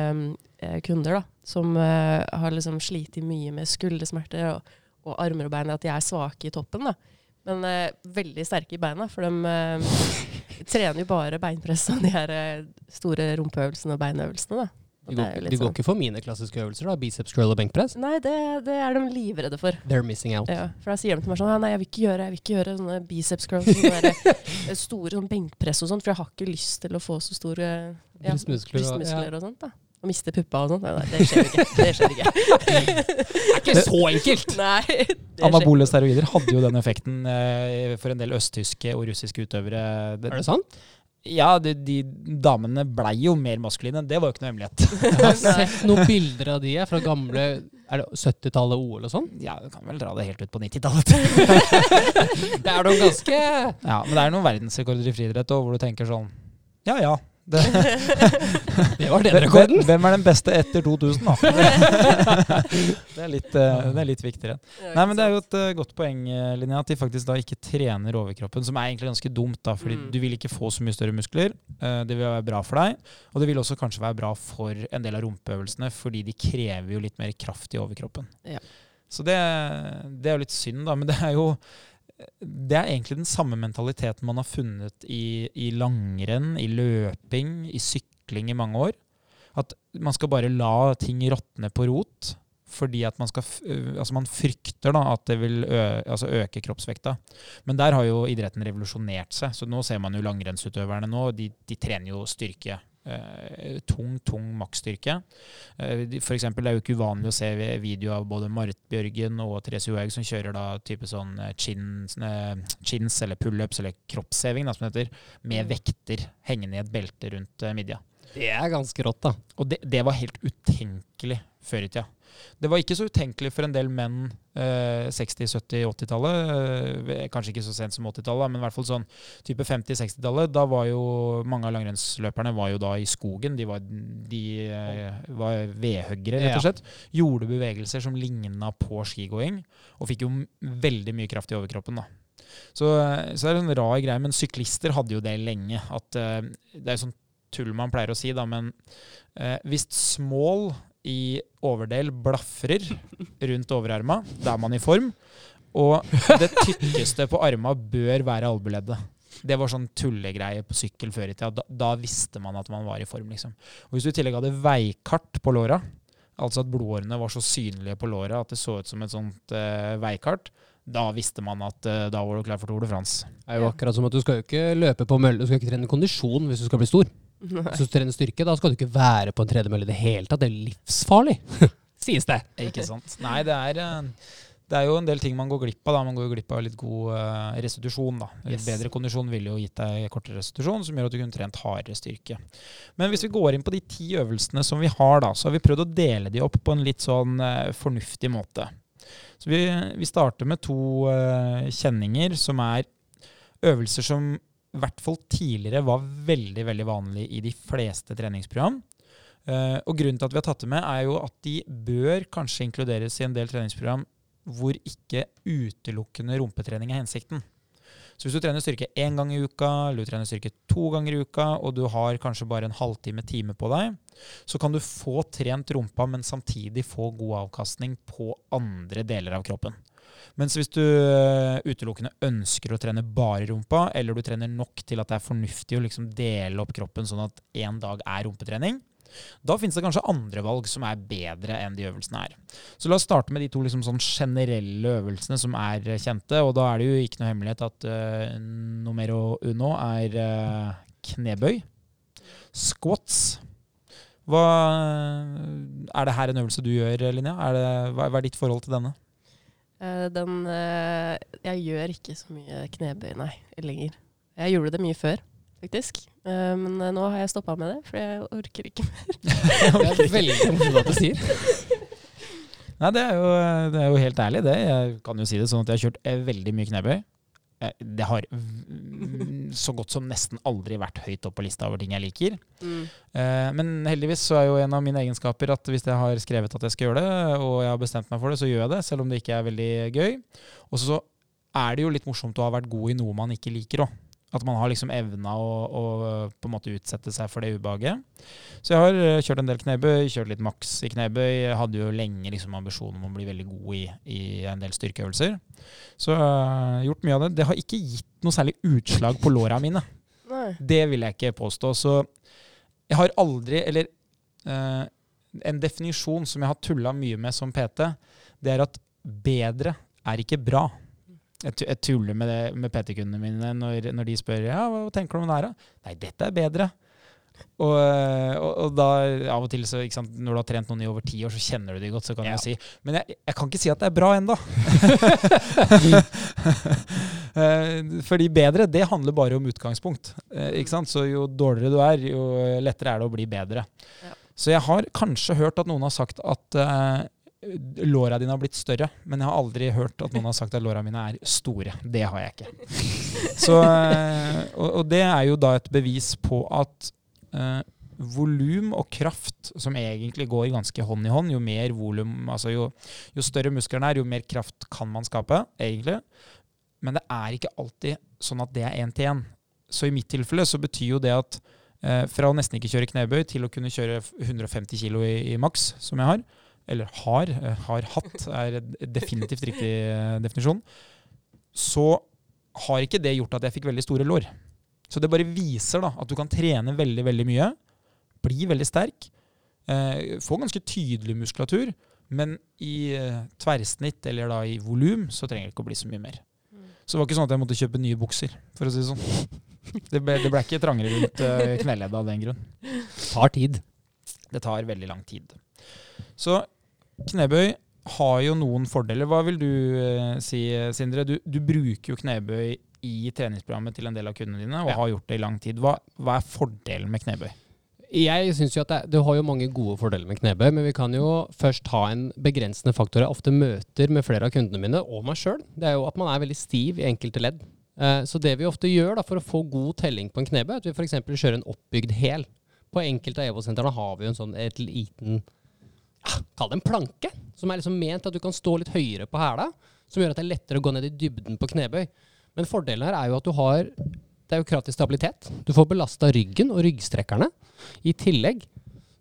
eh, kunder da, som eh, har liksom slitt mye med skuldersmerter og, og armer og bein, at de er svake i toppen. da. Men eh, veldig sterke i beina, for de eh, trener jo bare beinpress og de her eh, store rumpeøvelsene og beinøvelsene. da. Du Det går, er jo ikke- litt du går sånn. ikke for mine klassiske øvelser, da? Biceps curl og benkpress? Nei, det, det er de livredde for. They're missing out. Ja, for da sier de til meg sånn Nei, jeg vil ikke gjøre, jeg vil ikke gjøre sånne biceps curls sånne der, eh, store sånn benkpress og sånt, for jeg har ikke lyst til å få så store ja, Brystmuskler og- brystmuskler og sånt. da. Og miste puppa og sånt. Nei, nei, det skjer ikke. Det skjer ikke. Det er ikke så enkelt! Nei. Anabole steroider hadde jo den effekten eh, for en del østtyske og russiske utøvere. Er det sant? Ja, de, de damene blei jo mer maskuline. Det var jo ikke noe hemmelighet. Jeg har sett noen bilder av de fra gamle Er det 70-tallet OL og sånn. Ja, du kan vel dra det helt ut på 90-tallet. Det er noen ganske ja, men det er noen verdensrekorder i friidrett òg, hvor du tenker sånn Ja ja. Det, Det var den rekorden. hvem er den beste etter 2000, da? Det er litt, eh, det er litt viktigere. Nei, men Det er jo et eh, godt poeng, eh, Linnea, at de faktisk da ikke trener overkroppen. Som er egentlig ganske dumt, da, fordi Mm. du vil ikke få så mye større muskler. Eh, Det vil være bra for deg. Og det vil også kanskje være bra for en del av rumpeøvelsene, fordi de krever jo litt mer kraft i overkroppen. Ja. Så det, det er jo litt synd, da. Men det er jo det er egentlig den samme mentaliteten man har funnet i, i langrenn, i løping, i sykling i mange år. At man skal bare la ting råtne på rot. Fordi at man skal Altså man frykter da at det vil ø altså øke kroppsvekta. Men der har jo idretten revolusjonert seg. Så nå ser man jo langrennsutøverne nå. De, de trener jo styrke. Eh, tung, tung maksstyrke. Eh, for eksempel, det er jo ikke uvanlig å se vi- video av både Marit Bjørgen og Therese Johaug som kjører da type sånn eh, chins, chins eller pullups eller kroppsheving, da, som det heter, med vekter hengende i et belte rundt midja. Det er ganske rått, da. Og det, det var helt utenkelig før i tida. Det var ikke så utenkelig for en del menn eh, 60-, 70-, 80-tallet. Eh, kanskje ikke så sent som 80-tallet, men i hvert fall sånn type 50-60-tallet. Da var jo mange av langrennsløperne var jo da i skogen. De var, de, eh, var vedhuggere, rett og slett. Gjorde bevegelser som ligna på skigåing, og fikk jo veldig mye kraft i overkroppen. da. Så, så det er en rar greie, men syklister hadde jo det lenge. At eh, Det er sånn tull man pleier å si, da, men eh, hvis small i overdel blafrer rundt overarma, da er man i form. Og det tykkeste på arma bør være albueleddet. Det var sånn tullegreie på sykkel før i tida. Da, da visste man at man var i form, liksom. Og hvis du i tillegg hadde veikart på låra, altså at blodårene var så synlige på låra at det så ut som et sånt uh, veikart, da visste man at uh, da var du klar for Tour de France. Det er jo akkurat som at du skal jo ikke løpe på mølle, du skal ikke trene kondisjon hvis du skal bli stor. Nei. Du trener styrke, da skal du ikke være på en tredemølle i det hele tatt. Det er livsfarlig, sies det. Ikke sant? Nei, det er, eh, det er jo en del ting man går glipp av. da. Man går glipp av litt god eh, restitusjon. da. Litt Yes. bedre kondisjon ville jo gitt deg kortere restitusjon, som gjør at du kunne trent hardere styrke. Men hvis vi går inn på de ti øvelsene som vi har, da, så har vi prøvd å dele de opp på en litt sånn eh, fornuftig måte. Så vi, vi starter med to kjenninger som er øvelser som i hvert fall tidligere var veldig veldig vanlig i de fleste treningsprogram. Eh, og grunnen til at vi har tatt det med, er jo at de bør kanskje inkluderes i en del treningsprogram hvor ikke utelukkende rumpetrening er hensikten. Så hvis du trener styrke én gang i uka, eller du trener styrke to ganger i uka, og du har kanskje bare en halvtime, time på deg, så kan du få trent rumpa, men samtidig få god avkastning på andre deler av kroppen. Mens hvis du øh, utelukkende ønsker å trene bare rumpa, eller du trener nok til at det er fornuftig å liksom dele opp kroppen sånn at én dag er rumpetrening, da finnes det kanskje andre valg som er bedre enn de øvelsene er. Så la oss starte med de to liksom sånn generelle øvelsene som er eh, kjente. Og da er det jo ikke noe hemmelighet at uh, numero uno er uh, knebøy. Squats. Hva, er det her en øvelse du gjør, Linnea? Hva, hva er ditt forhold til denne? Eh, Den eh, Jeg gjør ikke så mye knebøy, nei, lenger. Jeg gjorde det mye før, faktisk. Eh, Men nå har jeg stoppa med det, for jeg orker ikke mer. Det er veldig morsomt at du sier. Nei, det er, jo, det er jo helt ærlig, det. Jeg kan jo si det sånn at jeg har kjørt veldig mye knebøy. Eh, Det har så godt som nesten aldri vært høyt opp på lista over ting jeg liker. Mm. Eh, Men heldigvis så er jo en av mine egenskaper at hvis jeg har skrevet at jeg skal gjøre det, og jeg har bestemt meg for det, så gjør jeg det, selv om det ikke er veldig gøy. Og så er det jo litt morsomt å ha vært god i noe man ikke liker òg. At man har liksom evna å, å på en måte utsette seg for det ubehaget. Så jeg har eh, kjørt en del knebøy, kjørt litt maks i knebøy. Jeg hadde jo lenge liksom ambisjon om å bli veldig god i, i en del styrkeøvelser. Så jeg har gjort mye av det. Det har ikke gitt noe særlig utslag på låra mine. Nei. Det vil jeg ikke påstå. Så jeg har aldri, eller eh, en definisjon som jeg har tulla mye med som PT, det er at bedre er ikke bra. Jeg, tuller med, det- med PT-kundene mine når, når de spør ja, hva tenker du om det her. da? Nei, dette er bedre. Og, og, og da av og til, så, sant, når du har trent noen i over ti år, så kjenner du de godt. så kan Ja. du si, Men jeg, jeg kan ikke si at det er bra ennå. Eh, Fordi bedre, det handler bare om utgangspunkt. Eh, Ikke sant? Så jo dårligere du er, jo lettere er det å bli bedre. Ja. Så jeg har kanskje hørt at noen har sagt at uh, låra dine har blitt større, men jeg har aldri hørt at noen har sagt at låra mine er store. Det har jeg ikke. Så, eh, og, og det er jo da et bevis på at uh, volum og kraft, som egentlig går ganske hånd i hånd, jo mer volum, altså jo, jo større musklene er, jo mer kraft kan man skape, egentlig. Men det er ikke alltid sånn at det er én til én. Så i mitt tilfelle så betyr jo det at eh, fra å nesten ikke kjøre knebøy til å kunne kjøre 150 kg i, i maks, som jeg har, eller har, eh, har hatt, er definitivt riktig eh, definisjon, så har ikke det gjort at jeg fikk veldig store lår. Så det bare viser da at du kan trene veldig, veldig mye, bli veldig sterk, eh, få ganske tydelig muskulatur, men i eh, tverrsnitt eller da i volum så trenger det ikke å bli så mye mer. Så det var ikke sånn at jeg måtte kjøpe nye bukser, for å si det sånn. Det ble, det ble ikke trangere rundt uh, kneleddet av den grunn. Det Tar tid. Det tar veldig lang tid. Så knebøy har jo noen fordeler. Hva vil du eh, si, Sindre? Du, du bruker jo knebøy i treningsprogrammet til en del av kundene dine, og Ja. har gjort det i lang tid. Hva, hva er fordelen med knebøy? Jeg synes jo at det, det har jo mange gode fordeler med knebøy, men vi kan jo først ha en begrensende faktor jeg ofte møter med flere av kundene mine, og meg sjøl. Det er jo at man er veldig stiv i enkelte ledd. Eh, Så det vi ofte gjør da, for å få god telling på en knebøy, er at vi f.eks. kjører en oppbygd hæl. På enkelte av EVO-sentrene har vi jo en sånn et liten Kall det en planke, som er liksom ment at du kan stå litt høyere på hæla, som gjør at det er lettere å gå ned i dybden på knebøy. Men fordelen her er jo at du har Det er jo krav til stabilitet. Du får belasta ryggen og ryggstrekkerne i tillegg.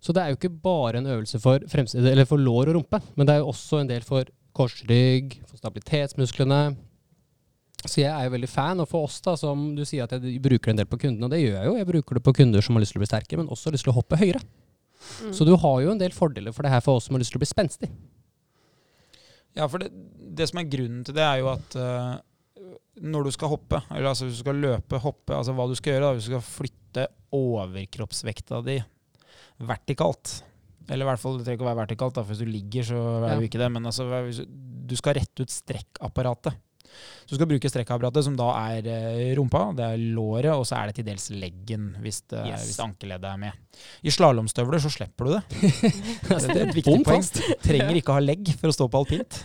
Så det er jo ikke bare en øvelse for, for lår og rumpe, men det er jo også en del for korsrygg, for stabilitetsmusklene. Så jeg er jo veldig fan, og for oss da, som du sier at jeg bruker en del på kundene, og det gjør jeg jo, jeg bruker det på kunder som har lyst til å bli sterke, men også har lyst til å hoppe høyere. Mm. Så du har jo en del fordeler for det her for oss som har lyst til å bli spenstig. Ja, for det, det som er grunnen til det, er jo at uh, når du skal hoppe, eller altså hvis du skal løpe, hoppe, altså hva du skal gjøre, da, hvis du skal flytte overkroppsvekta di vertikalt, eller i hvert fall det trenger ikke å være vertikalt, da, for hvis du ligger, så er Ja. jo ikke det, men altså, du- du skal rette ut strekkapparatet. Så du skal bruke strekkapparatet, som da er eh, rumpa, det er låret, og så er det til dels leggen, hvis, det, Yes. hvis ankeleddet er med. I slalåmstøvler så slipper du det. Det er et viktig poeng. Trenger ikke ha legg for å stå på alpint.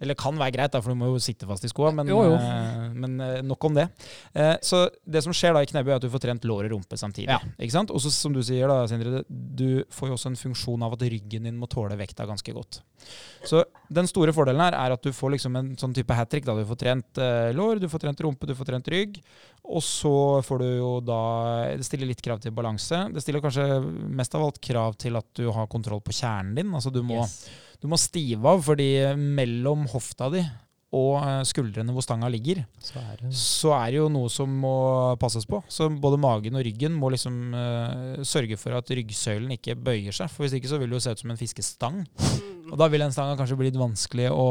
Eller kan være greit, for du må jo sitte fast i skoa, men, Jo, jo. eh, men eh, nok om det. Eh, Så det som skjer da i knebøy, er at du får trent lår og rumpe samtidig. Ja. Ikke sant? Og så som du sier, da, Sindre, du får jo også en funksjon av at ryggen din må tåle vekta ganske godt. Så den store fordelen her er at du får liksom en sånn type hat trick. Da. Du får trent eh, lår, du får trent rumpe, du får trent rygg. Og så får du jo da Det stiller litt krav til balanse. Det stiller kanskje mest av alt krav til at du har kontroll på kjernen din. Altså du må Yes. du må stive av, fordi mellom hofta di og eh, skuldrene hvor stanga ligger, Så er det så er det jo noe som må passes på. Så både magen og ryggen må liksom uh, sørge for at ryggsøylen ikke bøyer seg. For hvis ikke så vil det jo se ut som en fiskestang. Og da vil den stanga kanskje bli litt vanskelig å,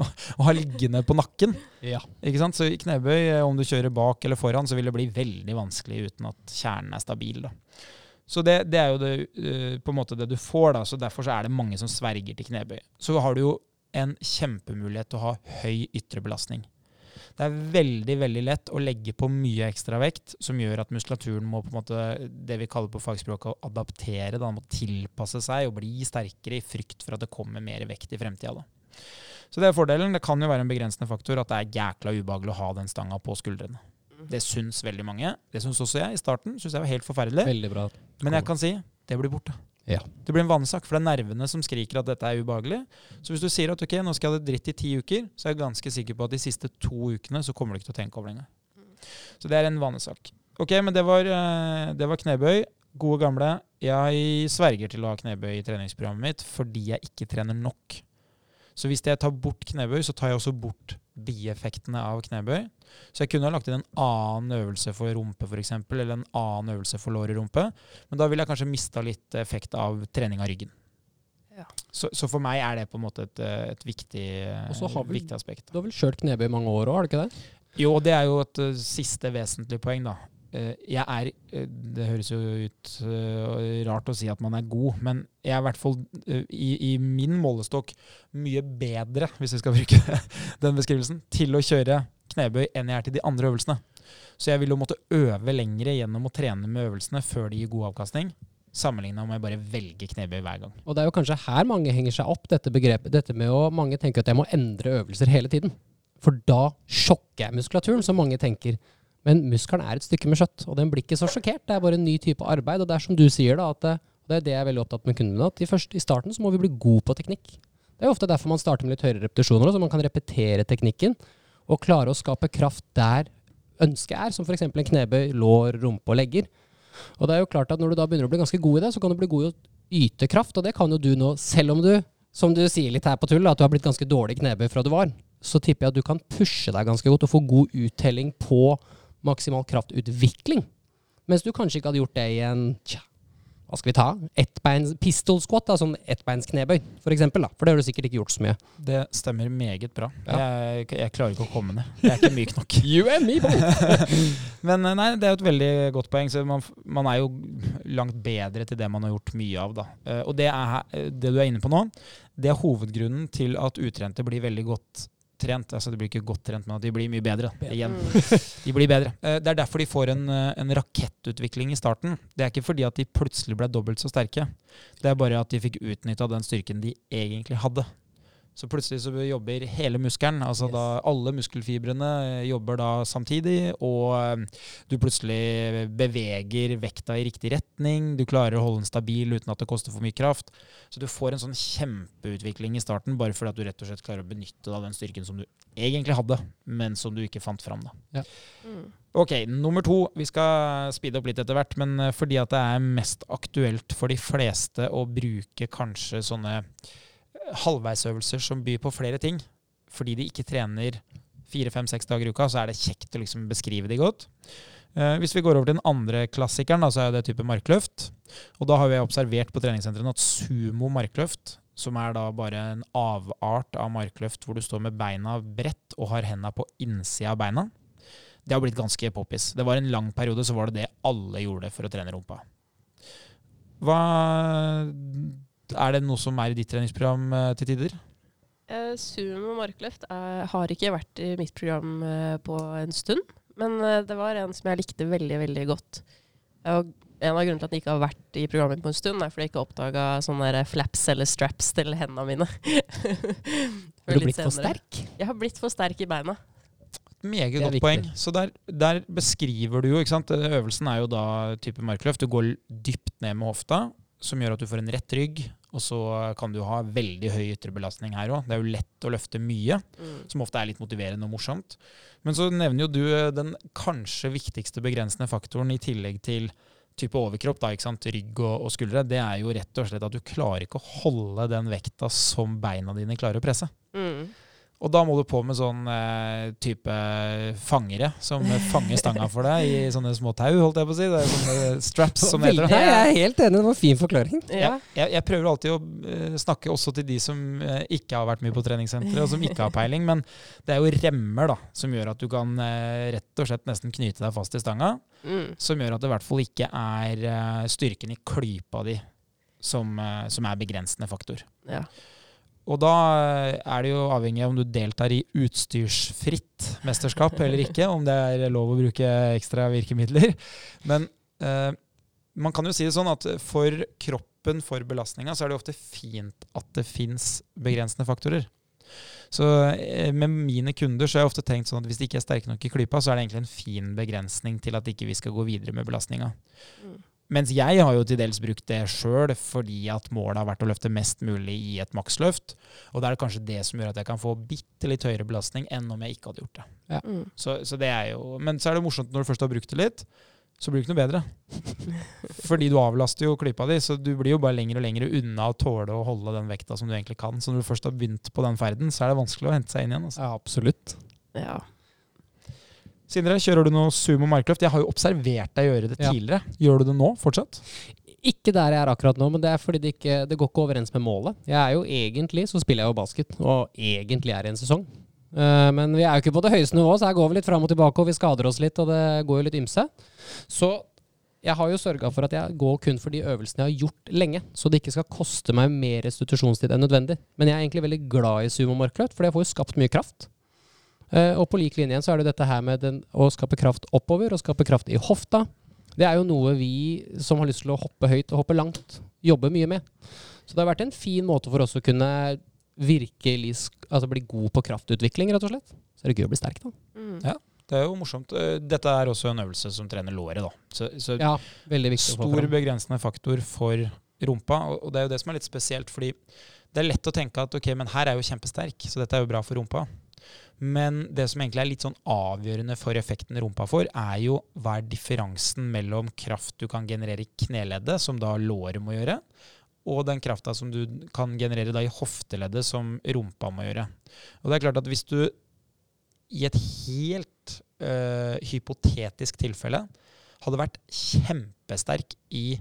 å ha liggende på nakken. Ja. Ikke sant? Så i knebøy, eh, om du kjører bak eller foran, så vil det bli veldig vanskelig uten at kjernen er stabil. da. Så det, det er jo det, på en måte det du får, da. Så derfor så er det mange som sverger til knebøy. Så har du jo en kjempemulighet til å ha høy ytre belastning. Det er veldig veldig lett å legge på mye ekstra vekt, som gjør at muskulaturen må på en måte, det vi kaller på fagspråket å adaptere. Da, må tilpasse seg og bli sterkere i frykt for at det kommer mer vekt i fremtida. Så det er fordelen. Det kan jo være en begrensende faktor at det er jækla ubehagelig å ha den stanga på skuldrene. Det syns veldig mange. Det syns også jeg i starten. Syns jeg var helt forferdelig. Veldig bra. Men jeg kan si det blir borte. Ja. Det blir en vanesak, for det er nervene som skriker at dette er ubehagelig. Så hvis du sier at ok, nå skal jeg ha det dritt i ti uker, så er jeg ganske sikker på at de siste to ukene så kommer du ikke til å tenke over det engang. Så det er en vanesak. Ok, men det var, eh, det var knebøy. Gode gamle. Jeg sverger til å ha knebøy i treningsprogrammet mitt fordi jeg ikke trener nok. Så hvis jeg tar bort knebøy, så tar jeg også bort bieffektene av knebøy. Så jeg kunne ha lagt inn en annen øvelse for rumpe f.eks., eller en annen øvelse for lår i rumpe. Men da ville jeg kanskje mista litt effekt av trening av ryggen. Ja. Så, så for meg er det på en måte et, et viktig, Og så har vel- viktig aspekt. Du har vel kjørt knebøy i mange år òg, har du ikke det? Jo, det er jo et eh, siste vesentlig poeng, da. Eh, jeg er eh, Det høres jo ut eh, rart å si at man er god, men jeg er i hvert fall i, i min målestokk mye bedre, hvis vi skal bruke den beskrivelsen, til å kjøre knebøy enn jeg er til de andre øvelsene. Så jeg vil jo måtte øve lengre gjennom å trene med øvelsene før de gir god avkastning, sammenligna om jeg bare velger knebøy hver gang. Og det er jo kanskje her mange henger seg opp, dette begrepet. Dette med å Mange tenker at jeg må endre øvelser hele tiden. For da sjokker jeg muskulaturen, som mange tenker. Men muskelen er et stykke med kjøtt, og den blir ikke så sjokkert. Det er bare en ny type arbeid. Og det er som du sier, da, at det, og det er det jeg er veldig opptatt med kundene at først, i starten så må vi bli gode på teknikk. Det er jo ofte derfor man starter med litt høyere repetisjoner, så man kan repetere teknikken og klare å skape kraft der ønsket er, som f.eks. en knebøy, lår, rumpe og legger. Og det er jo klart at når du da begynner å bli ganske god i det, så kan du bli god i å yte kraft, og det kan jo du nå, selv om du, som du sier litt her på tull, at du har blitt ganske dårlig knebøy fra du var, så tipper jeg at du kan pushe deg ganske godt og få god uttelling på maksimal kraftutvikling. Mens du kanskje ikke hadde gjort det i en tja, hva skal vi ta? Ettbeins pistol squat, da, sånn ettbeinsknebøy, for eksempel. Da. For det har du sikkert ikke gjort så mye. Det stemmer meget bra. Ja. Jeg, jeg klarer ikke å komme ned. Jeg er ikke myk nok. You and me both! Men eh, nei, det er jo et veldig godt poeng. Så man, man er jo langt bedre til det man har gjort mye av. Da. Eh, Og det, er, det du er inne på nå, det er hovedgrunnen til at utrente blir veldig godt trent. Altså de blir ikke godt trent, men de blir mye bedre. Igjen. Mm. De blir bedre. Eh, Det er derfor de får en, eh, en rakettutvikling i starten. Det er ikke fordi at de plutselig ble dobbelt så sterke. Det er bare at de fikk utnytta den styrken de egentlig hadde. Så plutselig så jobber hele muskelen, altså Yes. da alle muskelfibrene jobber da samtidig, og eh, du plutselig beveger vekta i riktig retning, du klarer å holde den stabil uten at det koster for mye kraft. Så du får en sånn kjempeutvikling i starten bare fordi at du rett og slett klarer å benytte da den styrken som du egentlig hadde, men som du ikke fant fram. da. Mm. Ok, nummer to. Vi skal speede opp litt etter hvert, men eh, fordi at det er mest aktuelt for de fleste å bruke kanskje sånne halvveisøvelser som byr på flere ting, fordi de ikke trener fire, fem, seks dager i uka, så er det kjekt å liksom beskrive de godt. Eh, hvis vi går over til den andre klassikeren, da, så er det type markløft. Og da har vi observert på treningssentrene at sumo markløft, som er da bare en avart av markløft hvor du står med beina bredt og har henda på innsida av beina, det har blitt ganske poppis. Det var en lang periode så var det det alle gjorde for å trene rumpa. Hva Er det noe som er i ditt treningsprogram eh, til tider? Eh, Sumo markløft er, har ikke vært i mitt program eh, på en stund. Men eh, det var en som jeg likte veldig, veldig godt. Og en av grunnene til at den ikke har vært i programmet på en stund, er fordi jeg ikke oppdaga sånne flaps eller straps til hendene mine. Har du blitt blitt for sterk? Jeg har blitt for sterk i beina. Meget er godt viktig. poeng. Så der, der beskriver du jo, ikke sant. Øvelsen er jo da type markløft. Du går dypt ned med hofta, som gjør at du får en rett rygg. Og så kan du ha veldig høy ytrebelastning her òg. Det er jo lett å løfte mye, Mm. som ofte er litt motiverende og morsomt. Men så nevner jo du eh, den kanskje viktigste begrensende faktoren i tillegg til type overkropp, da, ikke sant? rygg og, og skuldre. Det er jo rett og slett at du klarer ikke å holde den vekta som beina dine klarer å presse. Mm. Og da må du på med sånn eh, type fangere som fanger stanga for deg i sånne små tau, holdt jeg på å si. Det er sånne straps som heter. det. jeg er helt enig, det var en fin forklaring. Ja. Jeg, jeg prøver alltid å eh, snakke også til de som eh, ikke har vært mye på treningssenteret, og som ikke har peiling, men det er jo remmer da, som gjør at du kan eh, rett og slett nesten knyte deg fast i stanga, Mm. som gjør at det i hvert fall ikke er styrken i klypa di som, som er begrensende faktor. ja. Og da eh, er det jo avhengig av om du deltar i utstyrsfritt mesterskap eller ikke, om det er lov å bruke ekstra virkemidler. Men eh, man kan jo si det sånn at for kroppen, for belastninga, så er det ofte fint at det fins begrensende faktorer. Så eh, med mine kunder så har jeg ofte tenkt sånn at hvis de ikke er sterke nok i klypa, så er det egentlig en fin begrensning til at ikke vi skal gå videre med belastninga. Mm. Mens jeg har jo til dels brukt det sjøl fordi at målet har vært å løfte mest mulig i et maksløft. Og da er det kanskje det som gjør at jeg kan få bitte litt høyere belastning enn om jeg ikke hadde gjort det. Mm. Så, så det er jo, men så er det morsomt når du først har brukt det litt, så blir det ikke noe bedre. Fordi du avlaster jo klypa di, så du blir jo bare lenger og lenger unna å tåle å holde den vekta som du egentlig kan. Så når du først har begynt på den ferden, så er det vanskelig å hente seg inn igjen. Altså. Ja, absolutt. ja. Sindre, kjører du noe sumo markløft? Jeg har jo observert deg gjøre det Ja. tidligere. Gjør du det nå fortsatt? Ikke der jeg er akkurat nå, men det er fordi det ikke det går ikke overens med målet. Jeg er jo egentlig, så spiller jeg jo basket, og egentlig er i en sesong. Eh, men vi er jo ikke på det høyeste nivået, så her går vi litt fram og tilbake, og vi skader oss litt, og det går jo litt ymse. Så jeg har jo sørga for at jeg går kun for de øvelsene jeg har gjort lenge, så det ikke skal koste meg mer restitusjonstid enn nødvendig. Men jeg er egentlig veldig glad i sumo markløft, for jeg får jo skapt mye kraft. Eh, og på lik linje igjen så er det dette her med den, å skape kraft oppover og skape kraft i hofta. Det er jo noe vi som har lyst til å hoppe høyt og hoppe langt, jobber mye med. Så det har vært en fin måte for oss å kunne virkelig sk- altså bli god på kraftutvikling, rett og slett. Så er det gøy å bli sterk, da. Mm. Ja. Det er jo morsomt. Eh, Dette er også en øvelse som trener låret, da. Så, så Ja, stor begrensende faktor for rumpa. Og og det er jo det som er litt spesielt, fordi det er lett å tenke at ok, men her er jo kjempesterk, så dette er jo bra for rumpa. Men det som egentlig er litt sånn avgjørende for effekten rumpa får, er jo hva er differansen mellom kraft du kan generere i kneleddet, som da låret må gjøre, og den krafta som du kan generere da i hofteleddet, som rumpa må gjøre. Og det er klart at hvis du i et helt øh, hypotetisk tilfelle hadde vært kjempesterk i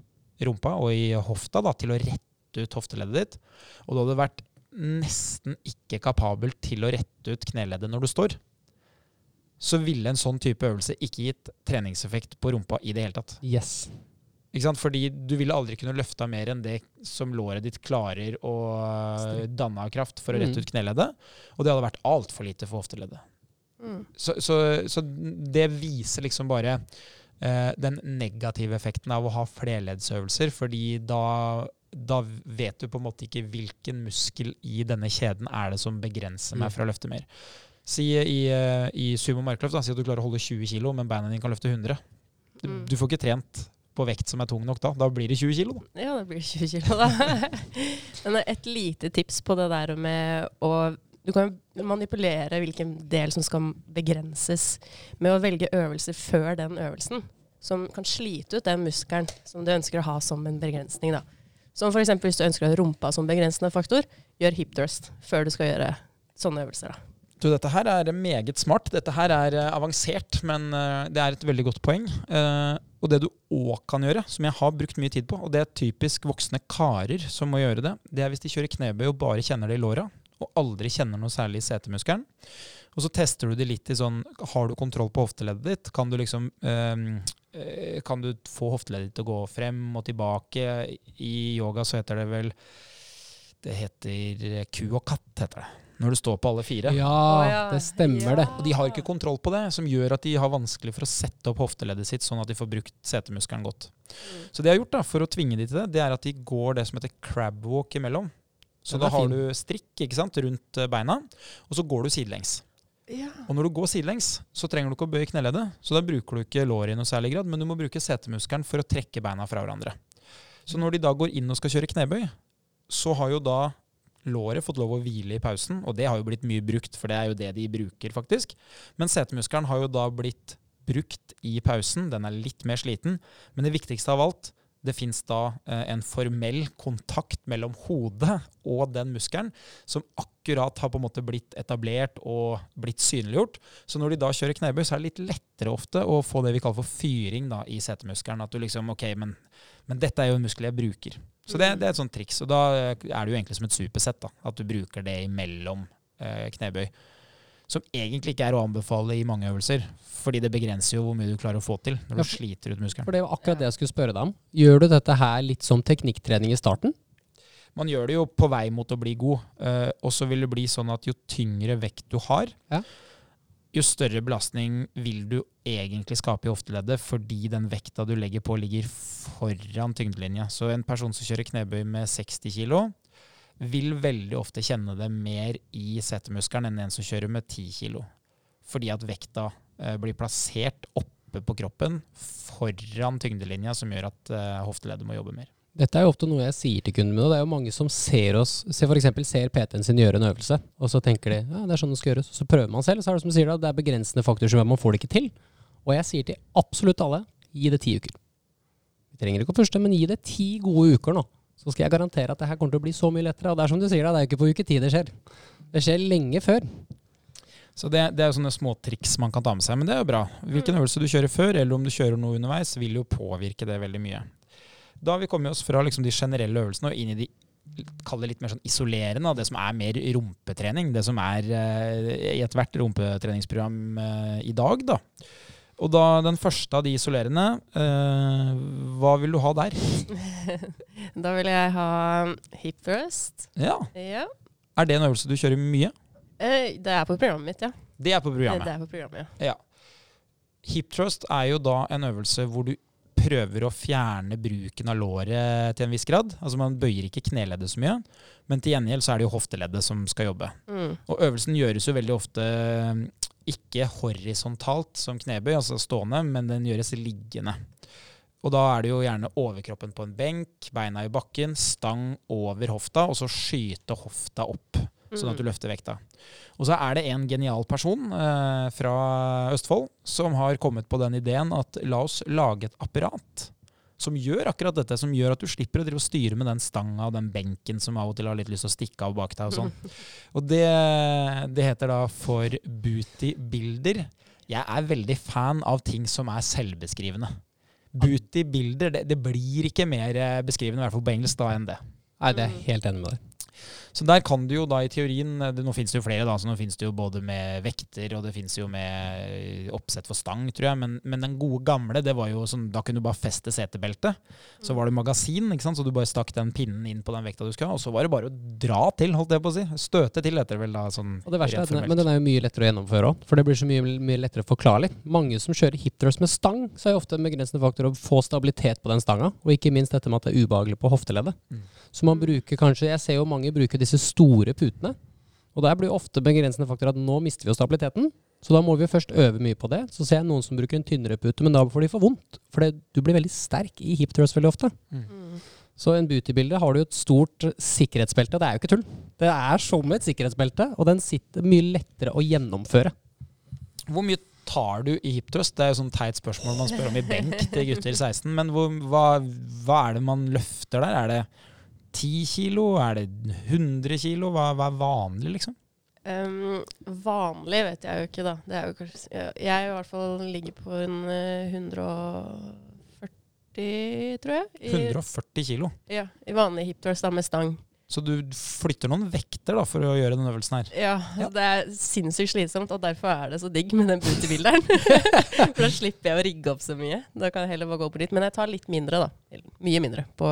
rumpa og i hofta da, til å rette ut hofteleddet ditt, og du hadde vært nesten ikke kapabel til å rette ut kneleddet når du står, så ville en sånn type øvelse ikke gitt treningseffekt på rumpa i det hele tatt. Yes. Ikke sant? Fordi du ville aldri kunne løfta mer enn det som låret ditt klarer å øh, danne av kraft for å rette Mm. ut kneleddet, og det hadde vært altfor lite for hofteleddet. Mm. Så, så, så det viser liksom bare eh, den negative effekten av å ha flerleddsøvelser, fordi da, da vet du på en måte ikke hvilken muskel i denne kjeden er det som begrenser meg Mm. fra å løfte mer. Si i, eh, i sumo markløft, da, si at du klarer å holde 20 kg, men beina dine kan løfte 100. Du, Mm. du får ikke trent på vekt som er tung nok da. Da blir det 20 kg, da. Ja, det blir 20 kilo, da. Men et lite tips på det der med å Du kan manipulere hvilken del som skal begrenses, med å velge øvelser før den øvelsen, som kan slite ut den muskelen som du ønsker å ha som en begrensning. da. Som f.eks. hvis du ønsker å ha rumpa som begrensende faktor, gjør hip thrust før du skal gjøre sånne øvelser. da. Du, dette her er meget smart. Dette her er eh, avansert, men eh, det er et veldig godt poeng. Eh, og det du òg kan gjøre, som jeg har brukt mye tid på, og det er typisk voksne karer som må gjøre det, det er hvis de kjører knebøy og bare kjenner det i låra, og aldri kjenner noe særlig i setemuskelen. Og så tester du det litt i sånn Har du kontroll på hofteleddet ditt? Kan du liksom eh, eh, Kan du få hofteleddet ditt til å gå frem og tilbake? I yoga så heter det vel Det heter ku og katt, heter det. Når du står på alle fire. Ja, ja. det stemmer, det. Og de har ikke kontroll på det, som gjør at de har vanskelig for å sette opp hofteleddet sitt sånn at de får brukt setemuskelen godt. Mm. Så det jeg har gjort da, for å tvinge de til det, det er at de går det som heter crab walk imellom. Så da har fin. du strikk ikke sant, rundt beina, og så går du sidelengs. Ja. Og når du går sidelengs, så trenger du ikke å bøye kneleddet, så da bruker du ikke låret i noe særlig grad, men du må bruke setemuskelen for å trekke beina fra hverandre. Så når de da går inn og skal kjøre knebøy, så har jo da låret fått lov å hvile i pausen, og det har jo blitt mye brukt, for det er jo det de bruker, faktisk. Men setemuskelen har jo da blitt brukt i pausen, den er litt mer sliten, men det viktigste av alt, det fins da eh, en formell kontakt mellom hodet og den muskelen, som akkurat har på en måte blitt etablert og blitt synliggjort. Så når de da kjører knebøy, så er det litt lettere ofte å få det vi kaller for fyring da, i setemuskelen. At du liksom OK, men, men dette er jo en muskel jeg bruker. Så det, det er et sånt triks. Og da eh, er det jo egentlig som et supersett. da, At du bruker det imellom eh, knebøy. Som egentlig ikke er å anbefale i mange øvelser. Fordi det begrenser jo hvor mye du klarer å få til når du Ja, sliter ut muskelen. For det var akkurat det jeg skulle spørre deg om. Gjør du dette her litt som teknikktrening i starten? Man gjør det jo på vei mot å bli god, Uh, og så vil det bli sånn at jo tyngre vekt du har, Ja. jo større belastning vil du egentlig skape i hofteleddet, fordi den vekta du legger på, ligger foran tyngdelinja. Så en person som kjører knebøy med 60 kg, vil veldig ofte kjenne det mer i setemuskelen enn en som kjører med 10 kg. Fordi at vekta eh, blir plassert oppe på kroppen foran tyngdelinja, som gjør at eh, hofteleddet må jobbe mer. Dette er jo ofte noe jeg sier til kundene mine. Det er jo mange som ser oss, se for ser PT-en sin gjøre en øvelse, og så tenker de ja, det er sånn det skal gjøres. Så prøver man selv, så er det som sier da, det er begrensende faktorer som man får det ikke til. Og jeg sier til absolutt alle, gi det ti uker. Vi trenger ikke å første, men gi det ti gode uker nå. Så skal jeg garantere at det her kommer til å bli så mye lettere. Og det er som du sier det er jo ikke på uke ti det skjer. Det skjer lenge før. Så det, det er jo sånne små triks man kan ta med seg, men det er jo bra. Hvilken øvelse du kjører før, eller om du kjører noe underveis, vil jo påvirke det veldig mye. Da har vi kommet oss fra liksom de generelle øvelsene og inn i de kall det litt mer sånn isolerende, det som er mer rumpetrening. Det som er eh, i ethvert rumpetreningsprogram eh, i dag. da. Og da den første av de isolerende, eh, hva vil du ha der? Da vil jeg ha hip thrust. Ja, Ja. Er det en øvelse du kjører mye? Eh, Det er på programmet mitt, ja. Det er på programmet. det er på programmet, ja. Ja. Hip thrust er jo da en øvelse hvor du prøver å fjerne bruken av låret til en viss grad. Altså Man bøyer ikke kneleddet så mye, men til gjengjeld så er det jo hofteleddet som skal jobbe. Mm. Og øvelsen gjøres jo veldig ofte ikke horisontalt som knebøy, altså stående, men den gjøres liggende. Og da er det jo gjerne overkroppen på en benk, beina i bakken, stang over hofta, og så skyte hofta opp, sånn at du løfter vekta. Og så er det en genial person eh, fra Østfold som har kommet på den ideen at la oss lage et apparat som gjør akkurat dette, som gjør at du slipper å drive og styre med den stanga og den benken som av og til har litt lyst til å stikke av bak deg og sånn. Og det, det heter da for booty builder. Jeg er veldig fan av ting som er selvbeskrivende. Booty builder, det, det blir ikke mer eh, beskrivende, i hvert fall på engelsk, da enn det. Nei, det er helt enig med deg. Så der kan du jo da i teorien det, Nå finnes det jo flere, da. så Nå finnes det jo både med vekter og det finnes jo med oppsett for stang, tror jeg. Men, men den gode gamle, det var jo sånn Da kunne du bare feste setebeltet. Så var det magasin, ikke sant? så du bare stakk den pinnen inn på den vekta du skulle ha. Og så var det bare å dra til, holdt jeg på å si. Støte til, heter det vel da. sånn Og det verste er den, men den er jo mye lettere å gjennomføre òg, for det blir så mye, mye lettere forklarlig. Mange som kjører hipthrust med stang, så er jo ofte en begrensende faktor å få stabilitet på den stanga, og ikke minst dette med at det er ubehagelig på hofteleddet. Mm. Så man bruker kanskje Jeg ser jo mange bruker disse store putene, og der blir ofte begrensende faktor at nå mister vi jo stabiliteten. Så da må vi først øve mye på det. Så ser jeg noen som bruker en tynnere pute, men da får de for vondt. For det, du blir veldig sterk i hip thrust veldig ofte. Mm. Så en beautybilde har du et stort sikkerhetsbelte, det er jo ikke tull. Det er som et sikkerhetsbelte, og den sitter mye lettere å gjennomføre. Hvor mye tar du i hip thrust? Det er jo sånn teit spørsmål man spør om i benk til gutter 16. Men hvor, hva, hva er det man løfter der? Er det 10 kilo? Er det 100 kilo? Hva, hva er vanlig, liksom? Um, vanlig vet jeg jo ikke, da. Det er jo kanskje, jeg, i hvert fall ligger på en eh, 140, tror jeg. I, 140 kilo. Ja, i vanlig hiptors da, med stang. Så du flytter noen vekter da for å gjøre den øvelsen her. Ja, Ja. det er sinnssykt slitsomt, og derfor er det så digg med den bootybilderen. For da slipper jeg å rigge opp så mye. Da kan jeg heller bare gå på litt. Men jeg tar litt mindre, da. Mye mindre på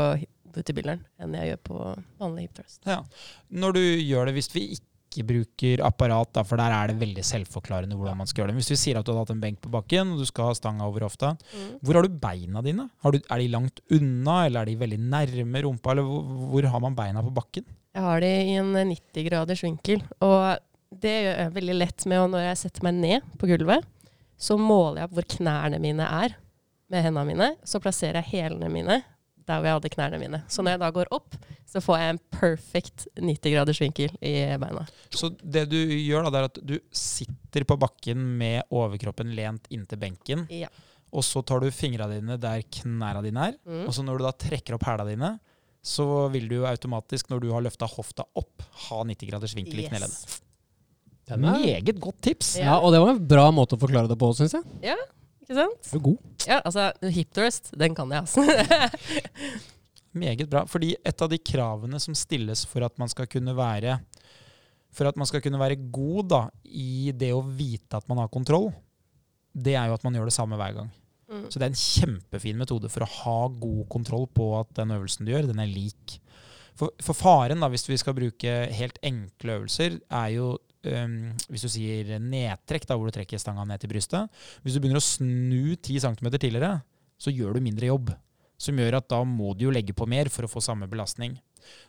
bootybilderen enn jeg gjør på vanlig hip thrust. Ja. Når du gjør det, hvis vi ikke bruker apparat, da, for der er det veldig selvforklarende hvordan man skal gjøre det. Hvis vi sier at du har hatt en benk på bakken, og du skal ha stanga over hofta, Mm. hvor har du beina dine? Har du, er de langt unna, eller er de veldig nærme rumpa, eller hvor, hvor har man beina på bakken? Jeg har de i en 90 graders vinkel, og det gjør jeg veldig lett med å når jeg setter meg ned på gulvet, så måler jeg opp hvor knærne mine er med hendene mine. Så plasserer jeg hælene mine der hvor jeg hadde knærne mine. Så når jeg da går opp, så får jeg en perfect 90 graders vinkel i beina. Så det du gjør da, det er at du sitter på bakken med overkroppen lent inntil benken, Ja. og så tar du fingra dine der knæra dine er, Mm. og så når du da trekker opp hæla dine, så vil du jo automatisk, når du har løfta hofta opp, ha 90 graders vinkel i kneleddet. Yes. Meget godt tips! ja, og det var en bra måte å forklare det på, syns jeg. Ikke sant? Du er god. Ja, altså, hip thrust, den kan jeg, altså. Meget bra. Fordi et av de kravene som stilles for at man skal kunne være for at man skal kunne være god da, i det å vite at man har kontroll, det er jo at man gjør det samme hver gang. Mm. Så det er en kjempefin metode for å ha god kontroll på at den øvelsen du gjør, den er lik. For, for faren, da, hvis vi skal bruke helt enkle øvelser, er jo øhm, Hvis du sier nedtrekk, da, hvor du trekker stanga ned til brystet Hvis du begynner å snu 10 cm tidligere, så gjør du mindre jobb. Som gjør at da må du jo legge på mer for å få samme belastning.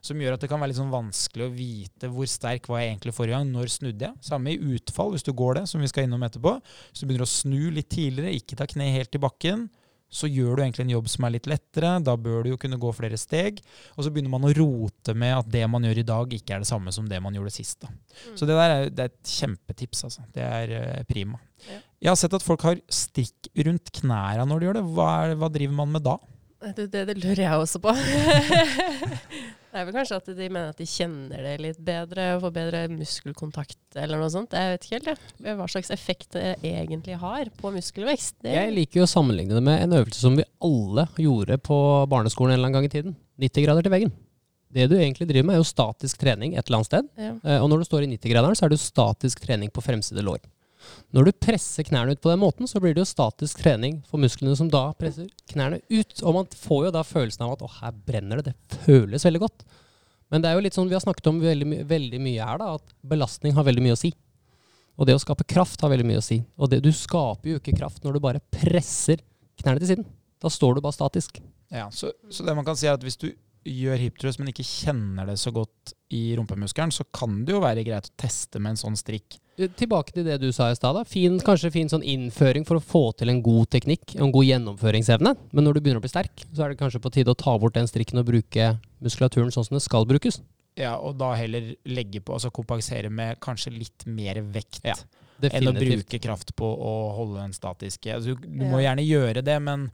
Som gjør at det kan være litt sånn vanskelig å vite hvor sterk var jeg egentlig forrige gang. Når snudde jeg? Samme i utfall, hvis du går det, som vi skal innom etterpå. Hvis du begynner å snu litt tidligere, ikke ta kne helt i bakken, så gjør du egentlig en jobb som er litt lettere. Da bør du jo kunne gå flere steg. Og så begynner man å rote med at det man gjør i dag, ikke er det samme som det man gjorde sist. Da. Så det der er, det er et kjempetips. Altså. Det er uh, prima. Ja. Jeg har sett at folk har strikk rundt knærne når de gjør det. Hva, er, hva driver man med da? Det, det, det lurer jeg også på. det er vel kanskje at de mener at de kjenner det litt bedre og får bedre muskelkontakt eller noe sånt. Jeg vet ikke helt jeg. hva slags effekt det egentlig har på muskelvekst. Det, Jeg liker jo å sammenligne det med en øvelse som vi alle gjorde på barneskolen en eller annen gang i tiden. 90 grader til veggen. Det du egentlig driver med, er jo statisk trening et eller annet sted. ja. Eh, Og når du står i 90-graderen, så er det jo statisk trening på fremside lår. Når du presser knærne ut på den måten, så blir det jo statisk trening for musklene som da presser knærne ut. Og man får jo da følelsen av at å, her brenner det. Det føles veldig godt. Men det er jo litt sånn vi har snakket om veldig, my veldig mye her, da, at belastning har veldig mye å si. Og det å skape kraft har veldig mye å si. Og det, du skaper jo ikke kraft når du bare presser knærne til siden. Da står du bare statisk. Ja, så, så det man kan si er at hvis du gjør hiptrust, men ikke kjenner det så godt i rumpemuskelen, så kan det jo være greit å teste med en sånn strikk. Eh, Tilbake til det du sa i stad. Kanskje fin sånn innføring for å få til en god teknikk og en god gjennomføringsevne. Men når du begynner å bli sterk, så er det kanskje på tide å ta bort den strikken og bruke muskulaturen sånn som det skal brukes. Ja, og da heller legge på, altså kompensere med kanskje litt mer vekt. Ja, enn å bruke kraft på å holde den statiske. Altså, du må gjerne gjøre det, men,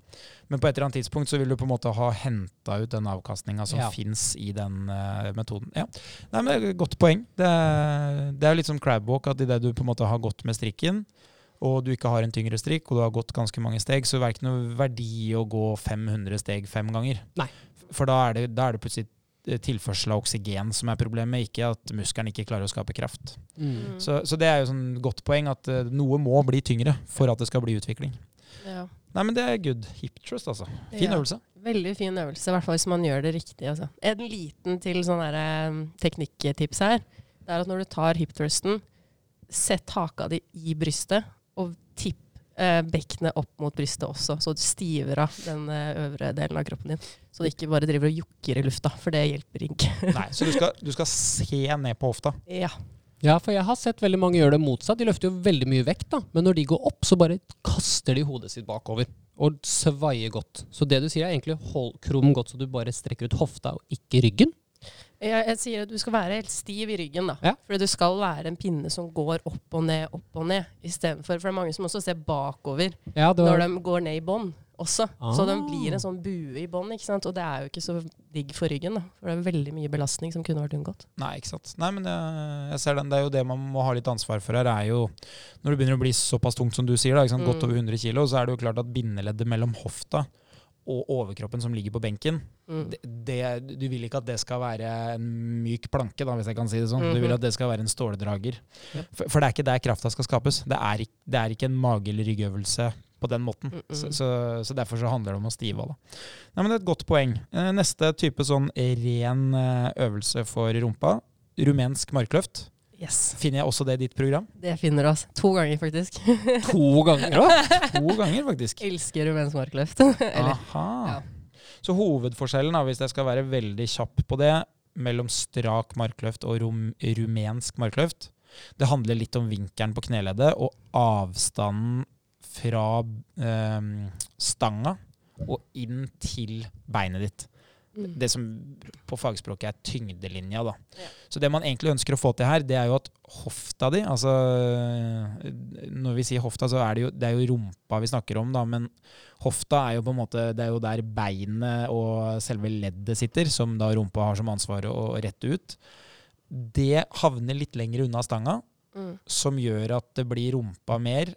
men på et eller annet tidspunkt så vil du på en måte ha henta ut den avkastninga som Ja. fins i den uh, metoden. Ja. Nei, men det er et Godt poeng. Det er, det er litt som crabwalk, at idet du på en måte har gått med strikken, og du ikke har en tyngre strikk, og du har gått ganske mange steg, så er det ikke noe verdi å gå 500 steg fem ganger. Nei. For da er det, da er det plutselig tilførsel av oksygen som er problemet, ikke at muskelen ikke klarer å skape kraft. Mm. Så, så det er jo sånn godt poeng at eh, noe må bli tyngre for at det skal bli utvikling. Ja. Nei, men det er good. Hip trust, altså. Fin Ja. øvelse. Veldig fin øvelse, i hvert fall hvis man gjør det riktig. Altså. En liten til sånn eh, teknikktips her, det er at når du tar hip thrusten, sett haka di i brystet, og tipp eh, bekkenet opp mot brystet også, så du stiver av den eh, øvre delen av kroppen din. Så du ikke bare driver og jokker i lufta, for det hjelper ikke. Nei, så du skal, du skal se ned på hofta. ja. Ja, for jeg har sett veldig mange gjøre det motsatt. De løfter jo veldig mye vekt, da. Men når de går opp, så bare kaster de hodet sitt bakover. Og svaier godt. Så det du sier er egentlig hold krum godt, så du bare strekker ut hofta og ikke ryggen. Jeg, jeg sier at du skal være helt stiv i ryggen, da. Ja. For du skal være en pinne som går opp og ned, opp og ned, istedenfor For det er mange som også ser bakover Ja, var... når de går ned i bånn også. Så de Ah. blir en sånn bue i bånn, ikke sant. Og det er jo ikke så digg for ryggen, da. For det er veldig mye belastning som kunne vært unngått. Nei, ikke sant. Nei, men jeg, jeg ser den. Det er jo det man må ha litt ansvar for her. er jo, Når det begynner å bli såpass tungt som du sier, da, ikke sant? godt Mm. over 100 kilo, så er det jo klart at bindeleddet mellom hofta og overkroppen som ligger på benken, Mm. det, det, du vil ikke at det skal være en myk planke, da, hvis jeg kan si det sånn. Du vil Mhm. at det skal være en ståldrager. Yep. For, for det er ikke der krafta skal skapes. Det er, ikk- det er ikke en mage- eller ryggøvelse på den måten. Mm, mm. Så, så, så derfor så handler det om å stive av. Nei, men det er et godt poeng. Eh, Neste type sånn ren eh, øvelse for rumpa, rumensk markløft. Yes. Finner jeg også det i ditt program? Det finner du, altså. To ganger, faktisk. to ganger også? To ganger, faktisk. Elsker rumensk markløft. Aha. ja. Så hovedforskjellen, da, hvis jeg skal være veldig kjapp på det, mellom strak markløft og rum, rumensk markløft, det handler litt om vinkelen på kneleddet og avstanden fra eh, stanga og inn til beinet ditt. Mm. Det som på fagspråket er tyngdelinja. Da. Ja. Så det man egentlig ønsker å få til her, det er jo at hofta di altså Når vi sier hofta, så er det jo, det er jo rumpa vi snakker om, da, men hofta er jo på en måte Det er jo der beinet og selve leddet sitter, som da rumpa har som ansvar å rette ut. Det havner litt lenger unna stanga, Mm. som gjør at det blir rumpa mer,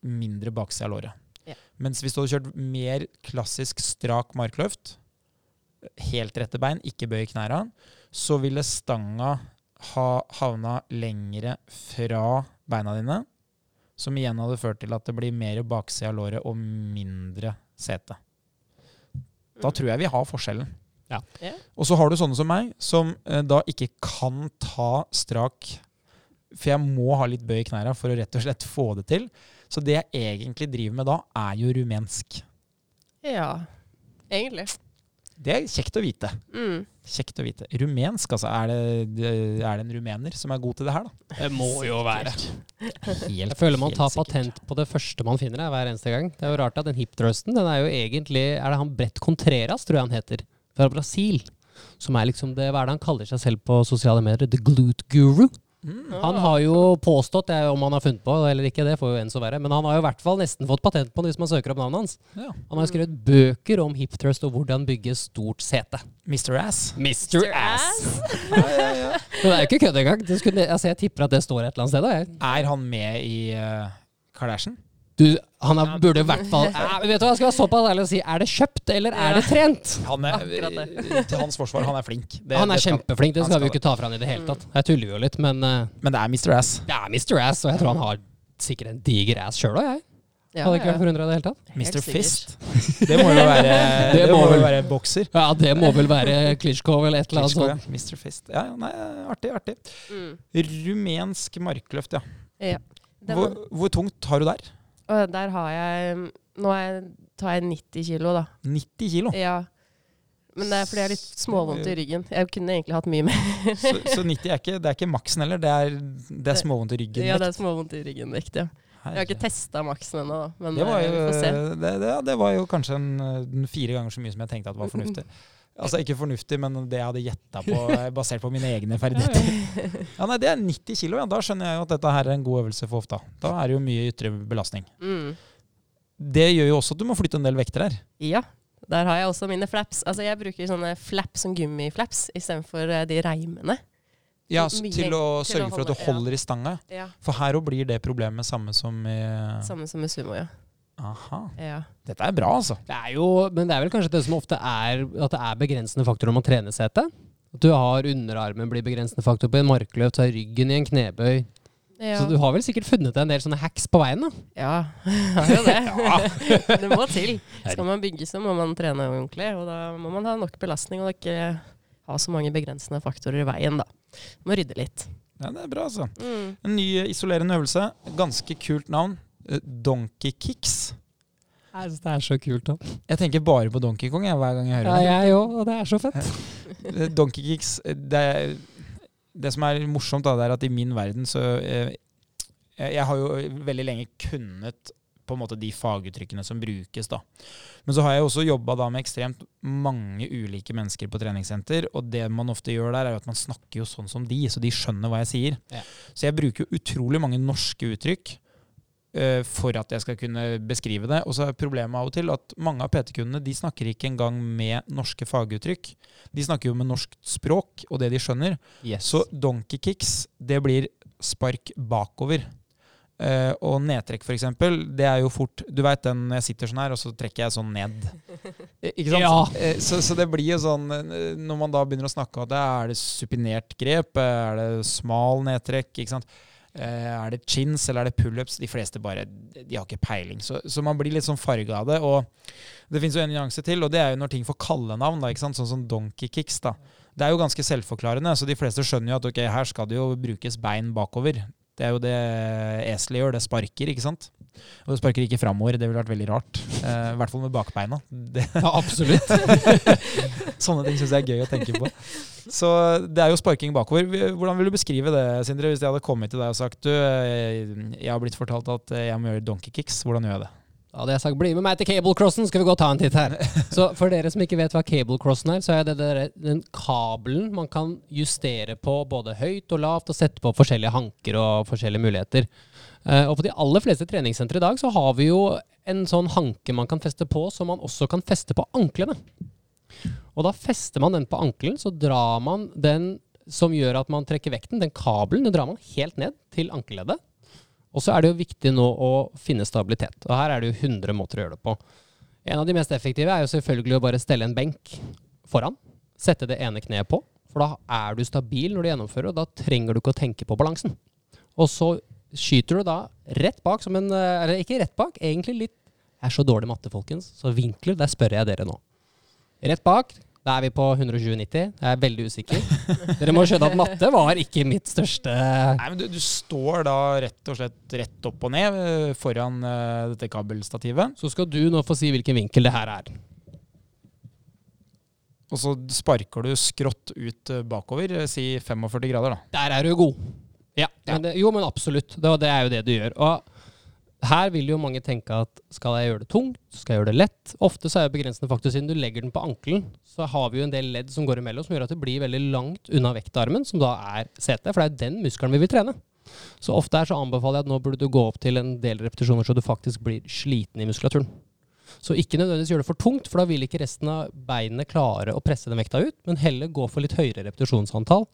mindre baksida av låret. Ja. Mens hvis du hadde kjørt mer klassisk strak markløft, helt rette bein, ikke bøy knærne, så ville stanga ha havna lengre fra beina dine, som igjen hadde ført til at det blir mer baksida av låret og mindre sete. Da tror jeg vi har forskjellen. Ja. Ja. Og så har du sånne som meg, som eh, da ikke kan ta strak For jeg må ha litt bøy i knærne for å rett og slett få det til. Så det jeg egentlig driver med da, er jo rumensk. Ja, egentlig. Det er kjekt å vite. Mm. Kjekt å vite. Rumensk, altså. Er det, er det en rumener som er god til det her, da? Det må jo være. Helt, Jeg føler man tar sikkert. patent på det første man finner her, hver eneste gang. Det er jo rart at den hip-thrusten, den er jo egentlig Er det han Brett Contreras, tror jeg han heter, fra Brasil? Som er liksom det Hva er det han kaller seg selv på sosiale medier? The glute guru? Mm. Han har jo påstått, det om han har funnet på eller ikke, det får jo en så være, men han har jo i hvert fall nesten fått patent på det hvis man søker opp navnet hans. Ja. Han har skrevet bøker om hip thrust og hvordan bygge stort sete. Mr. Ass. Mr. Ass! Ja, ja, ja. Det er jo ikke kødd engang. Det skulle, altså, jeg tipper at det står et eller annet sted. Da. Jeg. Er han med i uh, Kardashian? Du, han er, burde i hvert fall ja, Vet du hva, jeg skal være såpass ærlig og si, er det kjøpt, eller er det trent? Han er, til hans forsvar, han er flink. Det- Han er det skal- kjempeflink, det skal, skal vi jo ikke ta fra han i det hele tatt. Jeg tuller jo litt, men eh, Men det er Mr. Ass. det er Mr. Ass, og jeg tror han har sikkert en diger ass sjøl òg, jeg. Ja, Hadde ikke vært forundra i det hele tatt. Mr. Fist. Det må jo være, det må vel- være bokser. Ja, det må vel være Klitsjkov eller et eller annet sånt. Mr. Fist. Ja, ja, nei, artig, artig. Mm. Rumensk markløft, ja. Ja. Hvor, hvor tungt har du der? Og der har jeg Nå jeg, tar jeg 90 kilo, da. 90 kilo. Ja. Men det er fordi jeg er litt småvondt i ryggen. Jeg kunne egentlig hatt mye mer. Så, så 90 er ikke, det er ikke maksen heller, det er, det er småvondt i ryggen. Ja, det er småvondt i ryggen-vekt, ja. Jeg har ikke testa maksen ennå, da. Men det var, eh, jo, vi får se. det, det, det var jo kanskje en, en fire ganger så mye som jeg tenkte at var fornuftig. Altså ikke fornuftig, men det jeg hadde gjetta på eh, basert på mine egne ferdigheter. Ja, nei, Det er 90 kilo, ja. Da skjønner jeg jo at dette her er en god øvelse for hofta. Da er det jo mye ytre belastning. Mm. Det gjør jo også at du må flytte en del vekter her. Ja. Der har jeg også mine flaps. Altså Jeg bruker sånne flaps som gummiflaps istedenfor uh, de reimene. Ja, til til å å sørge for at du holder ja. i stanga. Ja. For her òg blir det problemet samme som i Samme som i sumo, ja. Aha. ja. Dette er bra, altså. Det er jo, men det er vel kanskje det som ofte er at det er begrensende faktor når man trener sete. At du har underarmen blir begrensende faktor på en markløft, så er ryggen i en knebøy. Ja. Så du har vel sikkert funnet deg en del sånne hacks på veien, da? ja, har jo det. det må til. Skal man bygge, så må man trene ordentlig. Og da må man ha nok belastning og ikke ha så mange begrensende faktorer i veien, da. Må rydde litt. Ja, det er bra, altså. Mm. En ny isolerende øvelse. Ganske kult navn. Eh, Donkey kicks. Jeg synes det er så kult. da. Jeg tenker bare på Donkey Kong jeg, hver gang jeg hører Ja, det. jeg òg, og det er så fett. Eh, Donkey kicks eh, det, det som er morsomt, da, det er at i min verden så eh, Jeg har jo veldig lenge kunnet på en måte de faguttrykkene som brukes, da. Men så har jeg også jobba med ekstremt mange ulike mennesker på treningssenter, og det man ofte gjør der, er at man snakker jo sånn som de, så de skjønner hva jeg sier. Ja. Så jeg bruker jo utrolig mange norske uttrykk eh, for at jeg skal kunne beskrive det. Og så er problemet av og til at mange av PT-kundene de snakker ikke engang med norske faguttrykk. De snakker jo med norsk språk og det de skjønner. Yes. Så donkey kicks, det blir spark bakover. Uh, og nedtrekk, f.eks., det er jo fort Du veit den jeg sitter sånn her, og så trekker jeg sånn ned. Eh, Ikke sant? Ja. Eh, så, så det blir jo sånn eh, Når man da begynner å snakke om det, er det supinert grep? Er det smal nedtrekk? Ikke sant? Eh, er det chins eller er det pullups? De fleste bare De har ikke peiling. Så, så man blir litt sånn farga av det. Og det fins en nyanse til, og det er jo når ting får kallenavn, da, ikke sant? sånn som donkey kicks. da. Det er jo ganske selvforklarende, så de fleste skjønner jo at ok, her skal det jo brukes bein bakover. Det er jo det eselet gjør, det sparker, ikke sant? Og du sparker ikke framover, det ville vært veldig rart. Eh, I hvert fall med bakbeina. Det, Ja, absolutt. sånne ting syns jeg er gøy å tenke på. Så det er jo sparking bakover. Hvordan vil du beskrive det, Sindre, hvis jeg hadde kommet til deg og sagt du, eh, jeg har blitt fortalt at jeg må gjøre donkey kicks, hvordan gjør jeg det? Da hadde jeg sagt bli med meg til cablecrossen, skal vi gå og ta en titt her. Så for dere som ikke vet hva cablecrossen er, så er det der, den kabelen man kan justere på både høyt og lavt, og sette på forskjellige hanker og forskjellige muligheter. Eh, og på de aller fleste treningssentre i dag så har vi jo en sånn hanke man kan feste på, som man også kan feste på anklene. Og da fester man den på ankelen, så drar man den som gjør at man trekker vekten, den kabelen, den drar man helt ned til ankelleddet. Og så er det jo viktig nå å finne stabilitet. Og her er det jo 100 måter å gjøre det på. En av de mest effektive er jo selvfølgelig å bare stelle en benk foran. Sette det ene kneet på. For da er du stabil når du gjennomfører, og da trenger du ikke å tenke på balansen. Og så skyter du da rett bak som en eh, Eller ikke rett bak, egentlig litt Jeg er så dårlig i matte, folkens, så vinkler, der spør jeg dere nå. Rett bak, da er vi på 120-90. Jeg er veldig usikker. Dere må skjønne at matte var ikke mitt største Nei, men du, du står da rett og slett rett opp og ned eh, foran uh, dette kabelstativet. Så skal du nå få si hvilken vinkel det her er. Og så sparker du skrått ut bakover, si 45 grader, da. Der er du god. Men det, jo, men absolutt. Det, det er jo det du gjør. Og her vil jo mange tenke at skal jeg gjøre det tungt, skal jeg gjøre det lett? Ofte så er jo begrensende faktor siden du legger den på ankelen, så har vi jo en del ledd som går imellom, som gjør at det blir veldig langt unna vektarmen, som da er setet, for det er den muskelen vi vil trene. Så ofte her så anbefaler jeg at nå burde du gå opp til en del repetisjoner så du faktisk blir sliten i muskulaturen. Så ikke nødvendigvis gjør det for tungt, for da vil ikke resten av beinene klare å presse den vekta ut, men heller gå for litt høyere repetisjonsantall,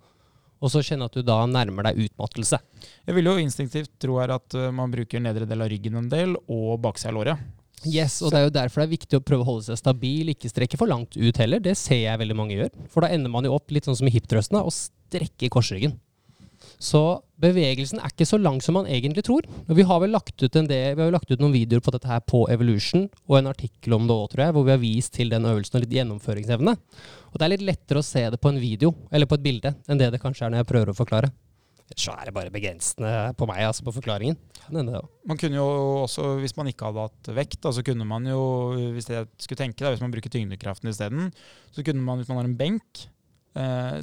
og så kjenne at du da nærmer deg utmattelse. Jeg vil jo instinktivt tro her at uh, man bruker nedre del av ryggen en del, og baksida av låret. Yes, og det er jo derfor det er viktig å prøve å holde seg stabil, ikke strekke for langt ut heller. Det ser jeg veldig mange gjør. For da ender man jo opp litt sånn som i hiptrøsten, og strekker korsryggen. Så bevegelsen er ikke så lang som man egentlig tror. Vi har vel lagt ut, del, vi har lagt ut noen videoer på dette her på Evolution, og en artikkel om det òg, tror jeg, hvor vi har vist til den øvelsen og litt gjennomføringsevne. Og det er litt lettere å se det på en video, eller på et bilde, enn det det kanskje er når jeg prøver å forklare. Så er det bare begrensende på meg, altså på forklaringen. Man kunne jo også, hvis man ikke hadde hatt vekt, så så kunne man jo, hvis jeg skulle tenke da, hvis man bruker tyngdekraften isteden, så kunne man, hvis man har en benk,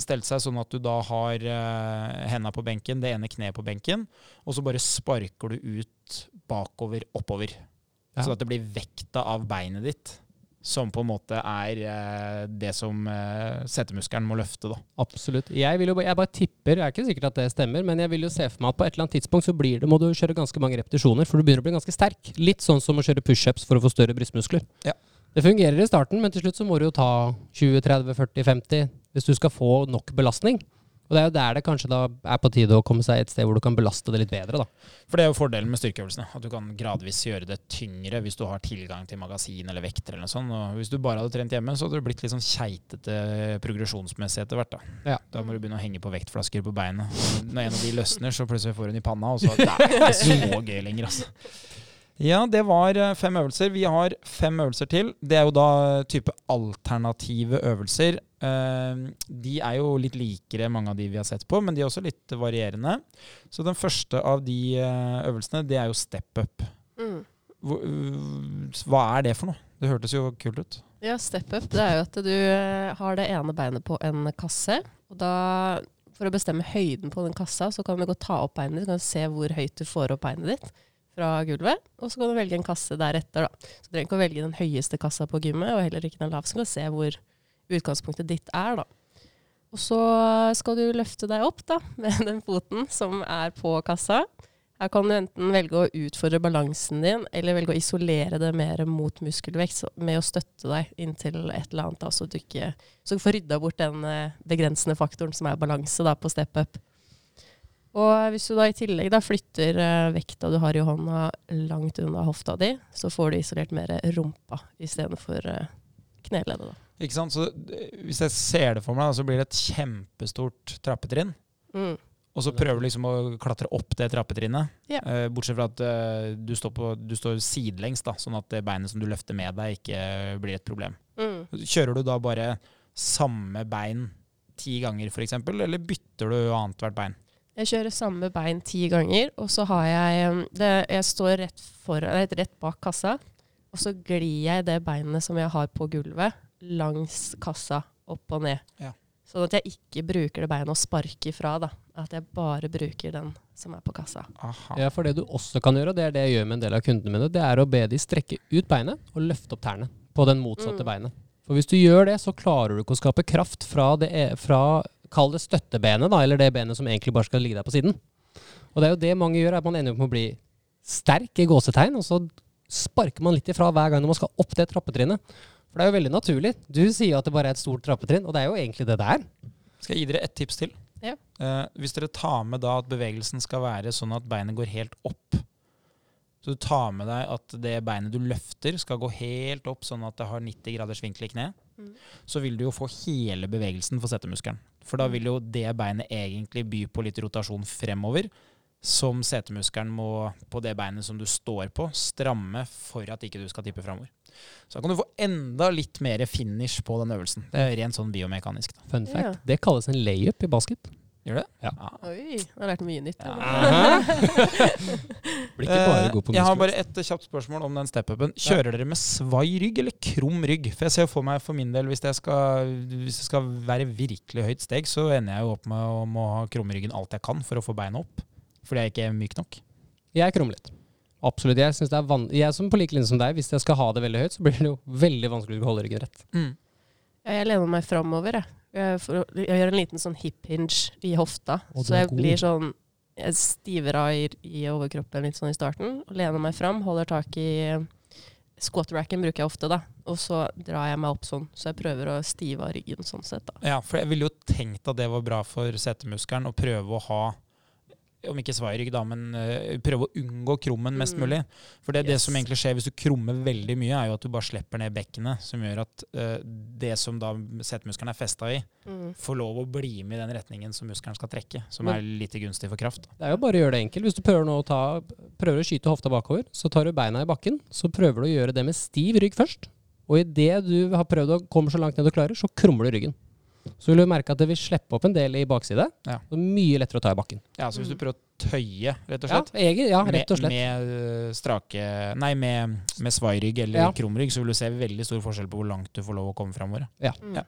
stelt seg sånn at du da har eh, henda på benken, det ene kneet på benken, og så bare sparker du ut bakover, oppover. Ja. Så at det blir vekta av beinet ditt som på en måte er eh, det som eh, setemuskelen må løfte, da. Absolutt. Jeg, vil jo, jeg bare tipper, jeg er ikke sikkert at det stemmer, men jeg vil jo se for meg at på et eller annet tidspunkt så blir det, må du kjøre ganske mange repetisjoner, for du begynner å bli ganske sterk. Litt sånn som å kjøre pushups for å få større brystmuskler. Ja. Det fungerer i starten, men til slutt så må du jo ta 20, 30, 40, 50 hvis du skal få nok belastning. Og det er jo der det kanskje da er på tide å komme seg et sted hvor du kan belaste det litt bedre, da. For det er jo fordelen med styrkeøvelsene. At du kan gradvis gjøre det tyngre hvis du har tilgang til magasin eller vekter eller noe sånt. Og hvis du bare hadde trent hjemme, så hadde du blitt litt sånn keitete progresjonsmessig etter hvert. Da. Ja. da må du begynne å henge på vektflasker på beinet. Når en av de løsner, så plutselig får du den i panna, og så det er ikke så gøy lenger, altså. Ja, det var eh, fem øvelser. Vi har fem øvelser til. Det er jo da type alternative øvelser. Eh, De er jo litt likere mange av de vi har sett på, men de er også litt varierende. Så den første av de eh, øvelsene, det er jo step up. Mm. Hva er det for noe? Det hørtes jo kult ut. Ja, step up, det er jo at du eh, har det ene beinet på en kasse. Og da, for å bestemme høyden på den kassa, så kan du gå ta opp beinet ditt. kan se hvor høyt du får opp beinet ditt fra gulvet. Og så kan du velge en kasse deretter, da. Så du trenger ikke å velge den høyeste kassa på gymmet, og heller ikke den laveste. Så kan du se hvor utgangspunktet ditt er, da. Og så skal du løfte deg opp da, med den foten som er på kassa. Her kan du enten velge å utfordre balansen din, eller velge å isolere det mer mot muskelvekst med å støtte deg inntil et eller annet, da, så du ikke så du får rydda bort den eh, begrensende faktoren som er balanse da, på step up. Og hvis du da i tillegg da flytter eh, vekta du har i hånda langt unna hofta di, så får du isolert mer rumpa istedenfor uh, kneleddet. da. Ikke sant? Så øh, Hvis jeg ser det for meg, så blir det et kjempestort trappetrinn. Mm. Og så prøver du liksom å klatre opp det trappetrinnet. Yeah. Eh, bortsett fra at øh, du, står på, du står sidelengs, da, sånn at det beinet som du løfter med deg, ikke blir et problem. Mm. Kjører du da bare samme bein ti ganger, f.eks., eller bytter du annethvert bein? Jeg kjører samme bein ti ganger, og så har jeg um, det, Jeg står rett, for, rett bak kassa, og så glir jeg det beinet som jeg har på gulvet, langs kassa, opp og ned. Ja. Sånn at jeg ikke bruker det beinet og sparker fra, da. At jeg bare bruker den som er på kassa. Aha. Ja, for det du også kan gjøre, og det er det jeg gjør med en del av kundene mine, det er å be de strekke ut beinet og løfte opp tærne på den motsatte Mm. beinet. For hvis du gjør det, så klarer du ikke å skape kraft fra det, e- fra, kall det støttebenet, da, eller det benet som egentlig bare skal ligge der på siden. Og det er jo det mange gjør, at man ender opp med å bli sterk i gåsetegn, og så sparker man litt ifra hver gang man skal opp det trappetrinnet. For det er jo veldig naturlig. Du sier at det bare er et stort trappetrinn, og det er jo egentlig det det er. Skal jeg gi dere et tips til? Ja. Eh, hvis dere tar med da at bevegelsen skal være sånn at beinet går helt opp, så du tar med deg at det beinet du løfter skal gå helt opp sånn at det har 90 graders vinkel i kne, Mm. så vil du jo få hele bevegelsen for setemuskelen. For da vil jo det beinet egentlig by på litt rotasjon fremover, som setemuskelen må, på det beinet som du står på, stramme for at ikke du skal tippe fremover. Så da kan du få enda litt mer finish på den øvelsen. Det er rent sånn biomekanisk. Da. Fun fact. Ja. Det kalles en layup i basket. Gjør det? Ja. Oi, jeg har lært mye nytt. Ja. Blir ikke bare god på Eh, Jeg har bare et kjapt spørsmål om den step-upen. Kjører dere med svai rygg eller krum rygg? For jeg ser for meg for min del, hvis det skal, hvis det skal være virkelig høyt steg, så ender jeg jo opp med å må ha krumryggen alt jeg kan for å få beina opp. Fordi jeg ikke er myk nok. Jeg krummer litt. Absolutt. Jeg, synes det er van jeg som på like linje som deg, hvis jeg skal ha det veldig høyt, så blir det jo veldig vanskelig å holde ryggen rett. Mm. Ja, jeg lener meg framover, jeg. Jeg, for, å- jeg gjør en liten sånn hip hinge i hofta. Så jeg god. blir sånn Jeg stiver av i, i overkroppen litt sånn i starten. og Lener meg fram, holder tak i Squat-racken bruker jeg ofte, da. Og så drar jeg meg opp sånn. Så jeg prøver å stive av ryggen sånn sett, da. Ja, for jeg ville jo tenkt at det var bra for setemuskelen å prøve å ha om ikke svairygg, da, men uh, prøve å unngå krummen mest Mm. mulig. For det, det som egentlig skjer hvis du krummer veldig mye, er jo at du bare slipper ned bekkenet, som gjør at uh, det som da setemuskelen er festa i, Mm. får lov å bli med i den retningen som muskelen skal trekke, som Men- er lite gunstig for kraft. Da. Det er jo bare å gjøre det enkelt. Hvis du prøver, å ta, prøver å skyte hofta bakover, så tar du beina i bakken. Så prøver du å gjøre det med stiv rygg først. Og idet du har prøvd å komme så langt ned du klarer, så krummer du ryggen. Så vil du merke at det vil slippe opp en del i bakside. Ja. Og mye lettere å ta i bakken. Ja, så hvis du prøver å tøye, rett og Ja, slett, egen, ja rett og slett. Med, med eh, strake Nei, med, med svairygg eller Ja. krumrygg, så vil du se veldig stor forskjell på hvor langt du får lov å komme framover. Mm. Ja.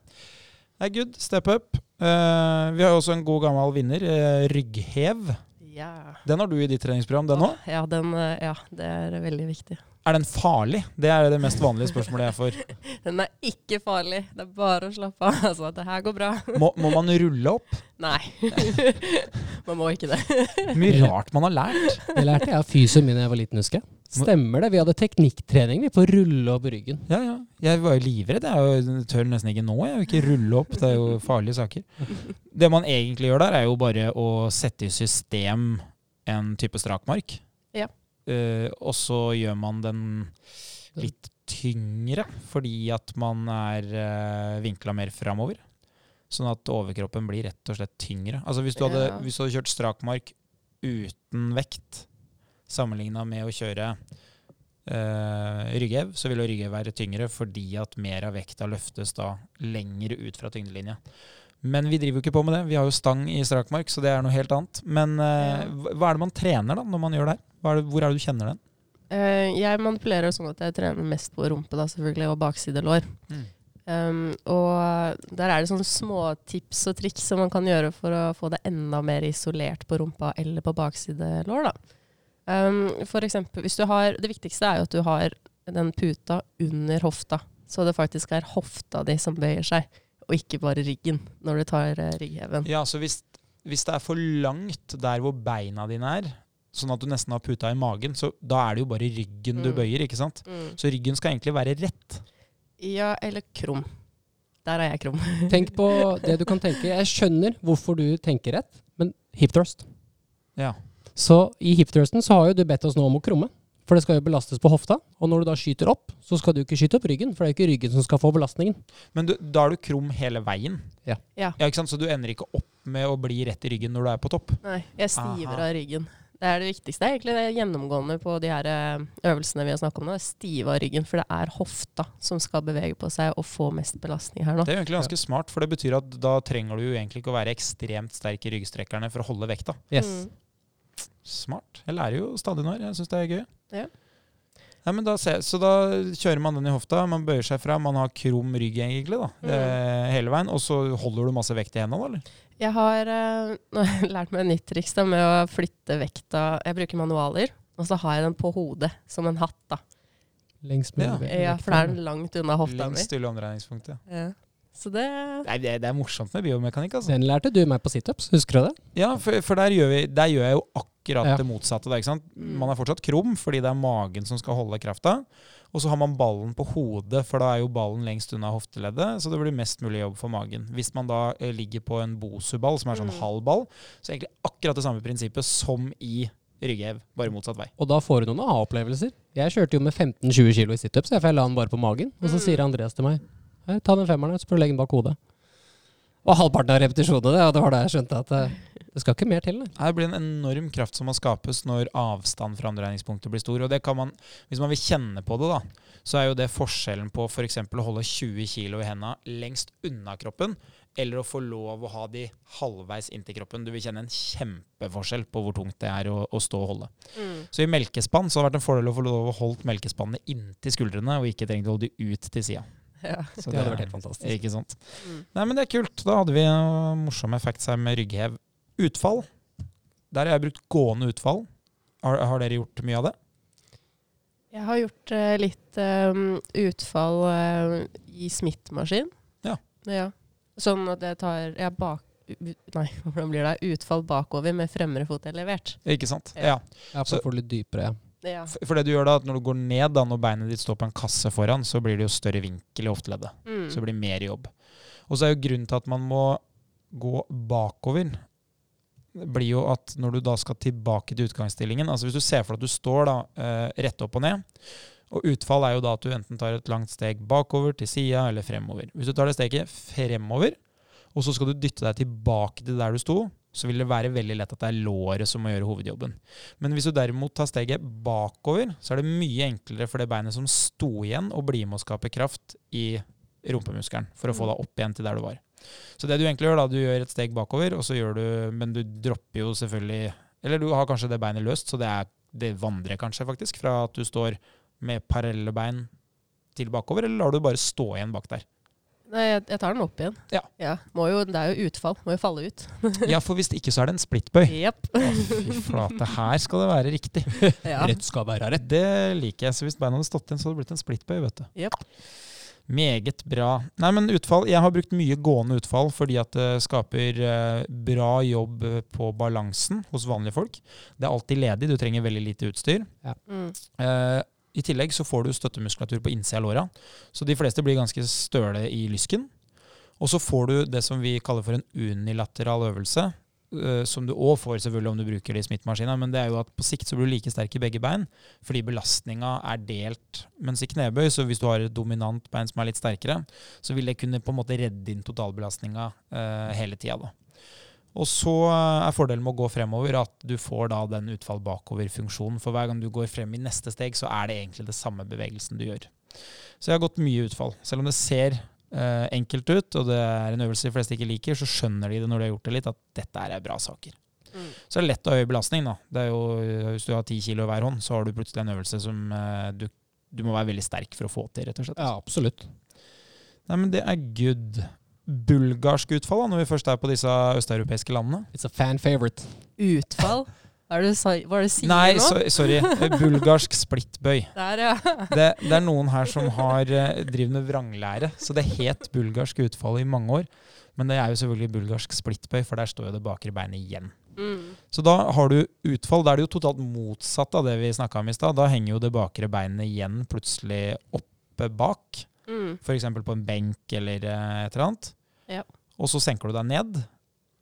Det er good. Step up. Uh, vi har jo også en god gammel vinner, Uh, rygghev. Ja. Den har du i ditt treningsprogram, den òg. Ja, den, ja, det er veldig viktig. Er den farlig? Det er det mest vanlige spørsmålet jeg får. Den er ikke farlig. Det er bare å slappe av. Altså, det her går bra. Må, må man rulle opp? Nei. Man må ikke det. Mye rart man har lært. Det lærte jeg av fysioen min da jeg var liten, husker jeg. Stemmer det? Vi hadde teknikktrening vi på å rulle opp ryggen. Ja, ja. Jeg var jo livredd. Jeg jo- tør nesten ikke nå. Jeg vil ikke rulle opp. Det er jo farlige saker. Det man egentlig gjør der, er jo bare å sette i system en type strakmark. Eh, og så gjør man den litt tyngre, fordi at man er uh, vinkla mer framover. Sånn at overkroppen blir rett og slett tyngre. Altså Hvis du hadde, Ja. hvis du hadde kjørt strakmark uten vekt, sammenligna med å kjøre uh, rygghev, så vil rygghev være tyngre fordi at mer av vekta løftes da lenger ut fra tyngdelinja. Men vi driver jo ikke på med det. Vi har jo stang i strakmark, så det er noe helt annet. Men uh, hva er det man trener da, når man gjør det her? Er det, hvor er det du kjenner den? Uh, jeg manipulerer sånn at jeg trener mest på rumpe da, selvfølgelig, og baksidelår. Mm. Um, og der er det sånne småtips og triks som man kan gjøre for å få det enda mer isolert på rumpa eller på baksidelår. Da. Um, for eksempel, hvis du har, det viktigste er jo at du har den puta under hofta, så det faktisk er hofta di som bøyer seg, og ikke bare ryggen når du tar uh, ryggheven. Ja, så hvis, hvis det er for langt der hvor beina dine er, sånn at du nesten har puta i magen, så da er det jo bare ryggen du Mm. bøyer, ikke sant? Mm. Så ryggen skal egentlig være rett. Ja, eller krum. Der er jeg krum. Tenk på det du kan tenke. Jeg skjønner hvorfor du tenker rett, men hip thrust. Ja. Så i hip thrusten så har jo du bedt oss nå om å krumme. For det skal jo belastes på hofta. Og når du da skyter opp, så skal du ikke skyte opp ryggen. For det er jo ikke ryggen som skal få belastningen. Men du, da er du krum hele veien. Ja. Ja. ikke sant? Så du ender ikke opp med å bli rett i ryggen når du er på topp. Nei, jeg stiver Aha. av ryggen. Det er det viktigste. Er egentlig det gjennomgående på de her eh, øvelsene vi har snakket om nå. Stive av ryggen, for det er hofta som skal bevege på seg og få mest belastning her nå. Det er jo egentlig ganske smart, for det betyr at da trenger du jo egentlig ikke å være ekstremt sterk i ryggstrekkerne for å holde vekta. Yes. Mm. Smart. Jeg lærer jo stadig når. Jeg syns det er gøy. Ja. Nei, men da, så da kjører man den i hofta, man bøyer seg fra, man har krum rygg egentlig da, Mm. eh, hele veien, og så holder du masse vekt i hendene, eller? Jeg har jeg lært meg et nytt triks da, med å flytte vekta. Jeg bruker manualer, og så har jeg den på hodet som en hatt. da. Lengst Ja. mulig. Ja, For da er den langt unna hofta mi. Lengst til omdreiningspunktet. Ja. Så det Nei, det, det er morsomt med biomekanikk, altså. Den lærte du meg på situps, husker du det? Ja, for, for der, gjør vi, der gjør jeg jo akkurat Ja. det motsatte. Der, ikke sant? Mm. Man er fortsatt krum fordi det er magen som skal holde krafta. Og så har man ballen på hodet, for da er jo ballen lengst unna hofteleddet. Så det blir mest mulig jobb for magen. Hvis man da eh, ligger på en Bosu-ball, som er sånn Mm. halv ball, så er egentlig akkurat det samme prinsippet som i rygghev, bare motsatt vei. Og da får du noen aha-opplevelser. Jeg kjørte jo med 15-20 kilo i situps, for jeg la den bare på magen. Og så Mm. sier Andreas til meg ta den femmeren, så prøv å legge den bak hodet. Og halvparten av repetisjonene, det, og det var da jeg skjønte at eh, det skal ikke mer til. det. Her blir en enorm kraft som må skapes når avstand fra omdreiningspunktet blir stor. Og det kan man, hvis man vil kjenne på det, da, så er jo det forskjellen på f.eks. å holde 20 kg i henda lengst unna kroppen, eller å få lov å ha de halvveis inntil kroppen. Du vil kjenne en kjempeforskjell på hvor tungt det er å, å stå og holde. mm. Så i melkespann så har det vært en fordel å få lov å holde melkespannene inntil skuldrene, og ikke trengt å holde de ut til sida. ja. Så Det hadde vært helt fantastisk. Ikke sant. Mm. Nei, men det er kult. Da hadde vi en morsomme facts her med rygghev. Utfall. Der har jeg brukt gående utfall. Har, har dere gjort mye av det? Jeg har gjort uh, litt um, utfall uh, i smittmaskin. Ja. ja. Sånn at jeg tar jeg bak, Nei, hvordan blir det? Utfall bakover med fremre fot elevert. Ikke sant? Ja. Ja. Ja, Så- for å få litt dypere, ja. Ja. For for det du gjør da, at når du går ned, da, når beinet ditt står på en kasse foran, så blir det jo større vinkel i hofteleddet. Mm. Så det blir mer jobb. Og så er jo grunnen til at man må gå bakover, det blir jo at når du da skal tilbake til utgangsstillingen Altså hvis du ser for deg at du står da eh, rett opp og ned, og utfall er jo da at du enten tar et langt steg bakover, til sida eller fremover. Hvis du tar det steget fremover, og så skal du dytte deg tilbake til der du sto, så vil det være veldig lett at det er låret som må gjøre hovedjobben. Men hvis du derimot tar steget bakover, så er det mye enklere for det beinet som sto igjen, å bli med å skape kraft i rumpemuskelen for å få deg opp igjen til der du var. Så det du egentlig gjør, da, du gjør et steg bakover, og så gjør du Men du dropper jo selvfølgelig Eller du har kanskje det beinet løst, så det, er, det vandrer kanskje faktisk fra at du står med parallelle bein til bakover, eller lar du bare stå igjen bak der? Nei, jeg, jeg tar den opp igjen. Ja. Må jo, det er jo utfall. Må jo falle ut. Ja, for hvis ikke så er det en splittbøy. Yep. Å, fy flate, her skal det være riktig. ja. Rett skal være rett. Det liker jeg. Så hvis beina hadde stått igjen, så hadde det blitt en splittbøy, vet du. Yep. Meget bra. Nei, men utfall Jeg har brukt mye gående utfall fordi at det skaper eh, bra jobb eh, på balansen hos vanlige folk. Det er alltid ledig, du trenger veldig lite utstyr. Ja. Mm. Eh, I tillegg så får du støttemuskulatur på innsida av låra, så de fleste blir ganske støle i lysken. Og så får du det som vi kaller for en unilateral øvelse, eh, som du òg får selvfølgelig om du bruker det i smittmaskina, men det er jo at på sikt så blir du like sterk i begge bein, fordi belastninga er delt. Mens i knebøy, så hvis du har et dominant bein som er litt sterkere, så vil det kunne på en måte redde inn totalbelastninga eh, hele tida. da. Og så eh, er fordelen med å gå fremover at du får da den utfall bakover-funksjonen. For hver gang du går frem i neste steg, så er det egentlig det samme bevegelsen du gjør. Så jeg har gått mye utfall. Selv om det ser eh, enkelt ut, og det er en øvelse de fleste ikke liker, så skjønner de det når de har gjort det litt, at dette er bra saker. Mm. Så det er lett å ha høy belastning. da. Det er jo, Hvis du har ti kilo i hver hånd, så har du plutselig en øvelse som eh, du, du må være veldig sterk for å få til, rett og slett. Ja, absolutt. Nei, men det er good. Bulgarsk utfall, da, når vi først er på disse østeuropeiske landene? It's a fan favorite. Utfall? Hva er det du sier er sier Nei, nå? so sorry. Bulgarsk splittbøy. Der, ja. Det, det er noen her som har eh, driver med vranglære. Så det het bulgarsk utfall i mange år. Men det er jo selvfølgelig bulgarsk splittbøy, for der står jo det bakre beinet igjen. Mm. Så da har du utfall. Da er det jo totalt motsatt av det vi snakka om i stad. Da henger jo det bakre beinet igjen plutselig oppe bak. Mm. F.eks. på en benk eller eh, et eller annet. Ja. Og så senker du deg ned.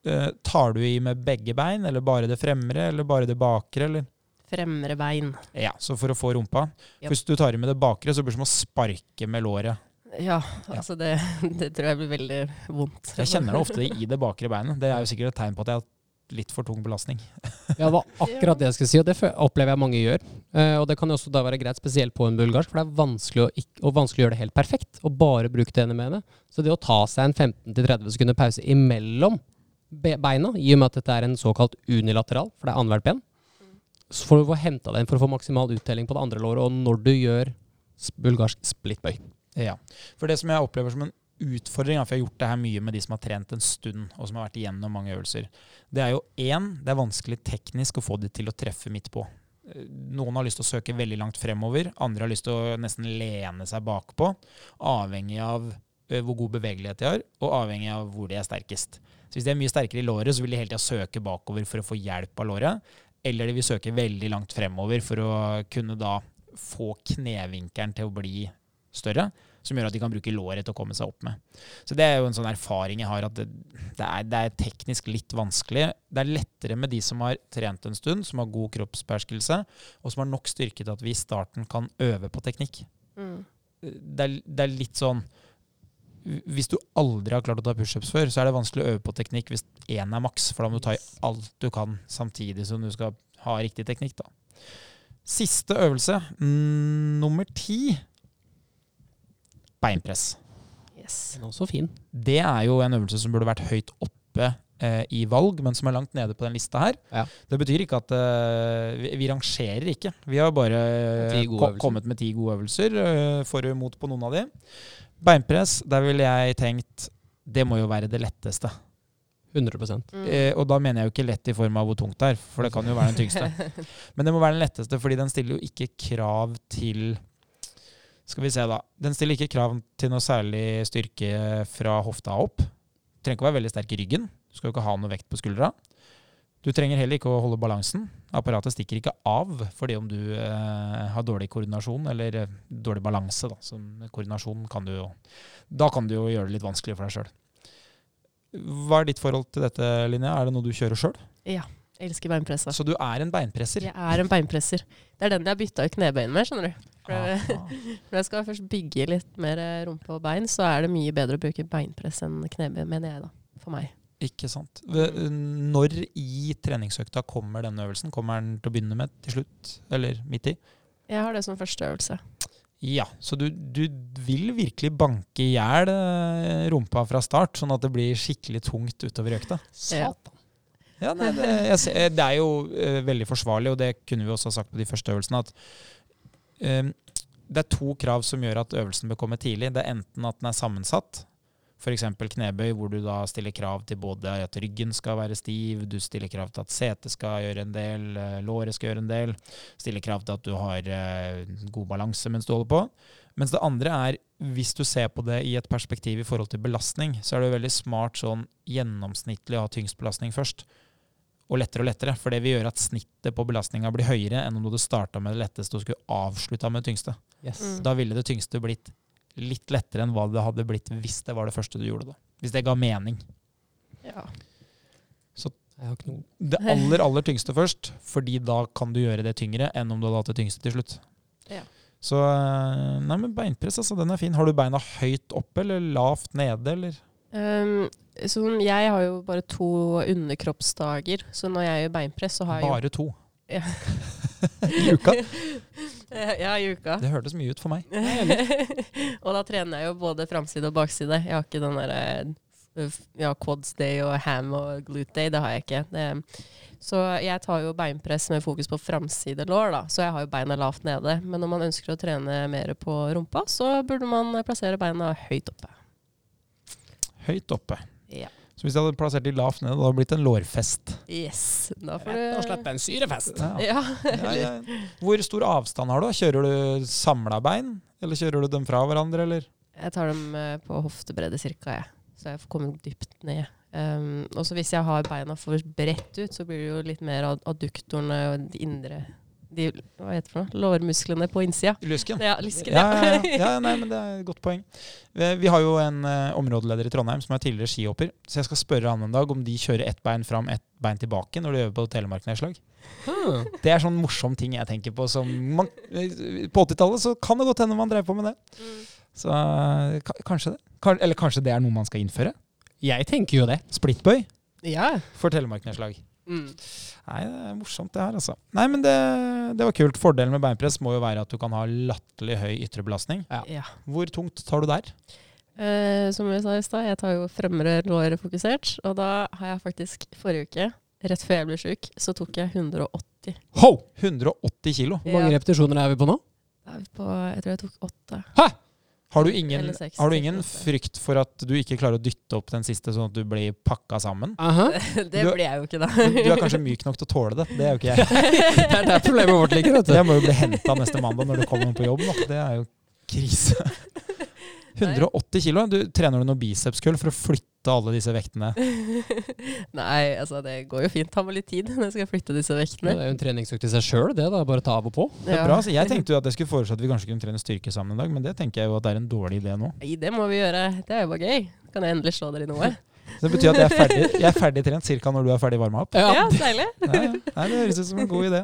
Uh, tar du i med begge bein, eller bare det fremre, eller bare det bakre? eller? Fremre bein. Ja, så for å få rumpa. Yep. Hvis du tar i med det bakre, så blir det som å sparke med låret. Ja, altså det, det tror jeg blir veldig vondt. Jeg kjenner det ofte i det bakre beinet. Det er jo sikkert et tegn på at jeg har litt for tung belastning. Ja, det var akkurat det jeg skulle si, og det opplever jeg mange gjør. Eh, og det kan jo også da være greit, spesielt på en bulgarsk, for det er vanskelig å, ikke, og vanskelig å gjøre det helt perfekt, og bare bruke det ene benet. Så det å ta seg en 15-30 sekunder pause imellom beina, i og med at dette er en såkalt unilateral, for det er annethvert ben, så får du få henta den for å få maksimal uttelling på det andre låret, og når du gjør bulgarsk splittbøy. Ja. For det som jeg opplever som en utfordring, for jeg har gjort det her mye med de som har trent en stund, og som har vært igjennom mange øvelser, det er jo én, det er vanskelig teknisk å få de til å treffe midt på. Noen har lyst til å søke veldig langt fremover, andre har lyst til å nesten lene seg bakpå, avhengig av eh, hvor god bevegelighet de har, og avhengig av hvor de er sterkest. Så hvis de er mye sterkere i låret, så vil de hele tida søke bakover for å få hjelp av låret, eller de vil søke veldig langt fremover for å kunne da få knevinkelen til å bli større, som gjør at de kan bruke låret til å komme seg opp med. Så det er jo en sånn erfaring jeg har, at det, det, er, det er teknisk litt vanskelig. Det er lettere med de som har trent en stund, som har god kroppsbeherskelse, og som har nok styrke til at vi i starten kan øve på teknikk. Mm. Det er, det er litt sånn Hvis du aldri har klart å ta pushups før, så er det vanskelig å øve på teknikk hvis én er maks, for da må du ta i alt du kan samtidig som du skal ha riktig teknikk. da. Siste øvelse, mm, nummer ti. Beinpress. Yes. Den er også fin. Det er jo en øvelse som burde vært høyt oppe eh, i valg, men som er langt nede på den lista her. Ja. Det betyr ikke at eh, vi, vi rangerer ikke. Vi har bare ko kommet med ti gode øvelser, eh, for og imot på noen av de. Beinpress, der ville jeg tenkt det må jo være det letteste. 100 Mm. Eh, og da mener jeg jo ikke lett i form av hvor tungt det er, for det kan jo være den tyngste. Men det må være den letteste, fordi den stiller jo ikke krav til Skal vi se, da. Den stiller ikke krav til noe særlig styrke fra hofta opp. Du trenger ikke å være veldig sterk i ryggen. Du skal jo ikke ha noe vekt på skuldra. Du trenger heller ikke å holde balansen. Apparatet stikker ikke av fordi om du eh, har dårlig koordinasjon eller eh, dårlig balanse. Da. Så koordinasjon kan du jo Da kan du jo gjøre det litt vanskelig for deg sjøl. Hva er ditt forhold til dette, Linnea? Er det noe du kjører sjøl? Jeg elsker beinpressa. Så du er en beinpresser? Jeg er en beinpresser. Det er den jeg har bytta ut knebein med, skjønner du. For. Når jeg skal først bygge litt mer eh, rumpe og bein, så er det mye bedre å bruke beinpress enn knebein, mener jeg da. For meg. Ikke sant. Når i treningsøkta kommer denne øvelsen? Kommer den til å begynne med til slutt, eller midt i? Jeg har det som første øvelse. Ja, så du, du vil virkelig banke i hjel eh, rumpa fra start, sånn at det blir skikkelig tungt utover økta? Satan. Ja, nei, det, jeg, ser- det er jo uh, veldig forsvarlig, og det kunne vi også ha sagt på de første øvelsene, at um, det er to krav som gjør at øvelsen bør komme tidlig. Det er enten at den er sammensatt, f.eks. knebøy, hvor du da stiller krav til både at ryggen skal være stiv, du stiller krav til at setet skal gjøre en del, eh, låret skal gjøre en del, stiller krav til at du har eh, god balanse mens du holder på. Mens det andre er, hvis du ser på det i et perspektiv i forhold til belastning, så er det jo veldig smart sånn gjennomsnittlig å ha tyngst belastning først. Og lettere og lettere, for det vil gjøre at snittet på belastninga blir høyere enn om du hadde starta med det letteste og skulle avslutta med det tyngste. Yes. Mm. Da ville det tyngste blitt litt lettere enn hva det hadde blitt hvis det var det første du gjorde. da. Hvis det ga mening. Ja. Noe Det aller, aller tyngste først, fordi da kan du gjøre det tyngre enn om du hadde hatt det tyngste til slutt. Ja. Så eh, Nei, men beinpress, altså, den er fin. Har du beina høyt oppe eller lavt nede, eller? Um, så jeg har jo bare to underkroppsdager, så når jeg gjør beinpress, så har jeg jo Bare to. Ja. I uka. Ja, i uka. Det hørtes mye ut for meg. og da trener jeg jo både framside og bakside. Jeg har ikke den derre f- ja, quads day og ham og glute day. Det har jeg ikke. Det, så jeg tar jo beinpress med fokus på framside lår, da. Så jeg har jo beina lavt nede. Men når man ønsker å trene mer på rumpa, så burde man plassere beina høyt oppe. Høyt oppe. Ja. Så hvis jeg hadde plassert de lavt nede, da hadde det blitt en lårfest. Yes. Da får du... Rett og slett en syrefest. Ja. Ja. Ja, ja. Hvor stor avstand har du? Kjører du samla bein, eller kjører du dem fra hverandre, eller? Jeg tar dem eh, på hoftebredde cirka, jeg. Så jeg får komme dypt ned. Um, og så hvis jeg har beina for bredt ut, så blir det jo litt mer ad- adduktorene og de indre de, Hva heter det for noe? Lårmusklene på innsida. Lysken? Ja, lysken, Ja, ja, ja. ja, nei, men det er et godt poeng. Vi, har jo en uh, områdeleder i Trondheim som er tidligere skihopper, så jeg skal spørre han en dag om de kjører ett bein fram, ett bein tilbake når de øver på telemarknedslag. Hmm. Det er sånn morsom ting jeg tenker på som man, På 80-tallet så kan det godt hende man drev på med det. Mm. Så eh, kanskje det. Eller kanskje det er noe man skal innføre? Jeg tenker jo det. Splittbøy Ja. for telemarknedslag. Mm. Nei, det er morsomt det her, altså. Nei, men det, det var kult. Fordelen med beinpress må jo være at du kan ha latterlig høy ytre belastning. Ja. ja. Hvor tungt tar du der? Eh, som jeg sa i stad, jeg tar jo fremre lår fokusert. Og da har jeg faktisk forrige uke, rett før jeg ble sjuk, så tok jeg 180. Ho! 180 kilo. Hvor mange Ja. repetisjoner er vi på nå? Da er vi på, jeg tror jeg tok åtte. Har du ingen, har du ingen frykt for at du ikke klarer å dytte opp den siste, sånn at du blir pakka sammen? Aha. det blir jeg jo ikke, da. Du, er kanskje myk nok til å tåle det. Det er jo ikke jeg. Det er der problemet vårt ligger. vet du. Jeg må jo bli henta neste mandag når du kommer på jobb. Da. Det er jo krise. 180 kilo. Du, trener du noe bicepskull for å flytte alle disse vektene? Nei, altså det går jo fint. Ta meg litt tid når jeg skal flytte disse Ja, vektene. det er jo en treningsøkt i seg sjøl, det. da, Bare ta av og på. Det er bra. Så jeg tenkte jo at jeg skulle foreslå at vi kanskje kunne trene styrke sammen en dag, men det tenker jeg jo at det er en dårlig idé nå. Nei, det må vi gjøre. Det er jo bare gøy. Kan jeg endelig slå dere i noe? Så det betyr at jeg er ferdig, jeg er ferdig trent ca. når du er ferdig varma opp. Ja, deilig. Ja, ja. Nei, det høres ut som en god idé.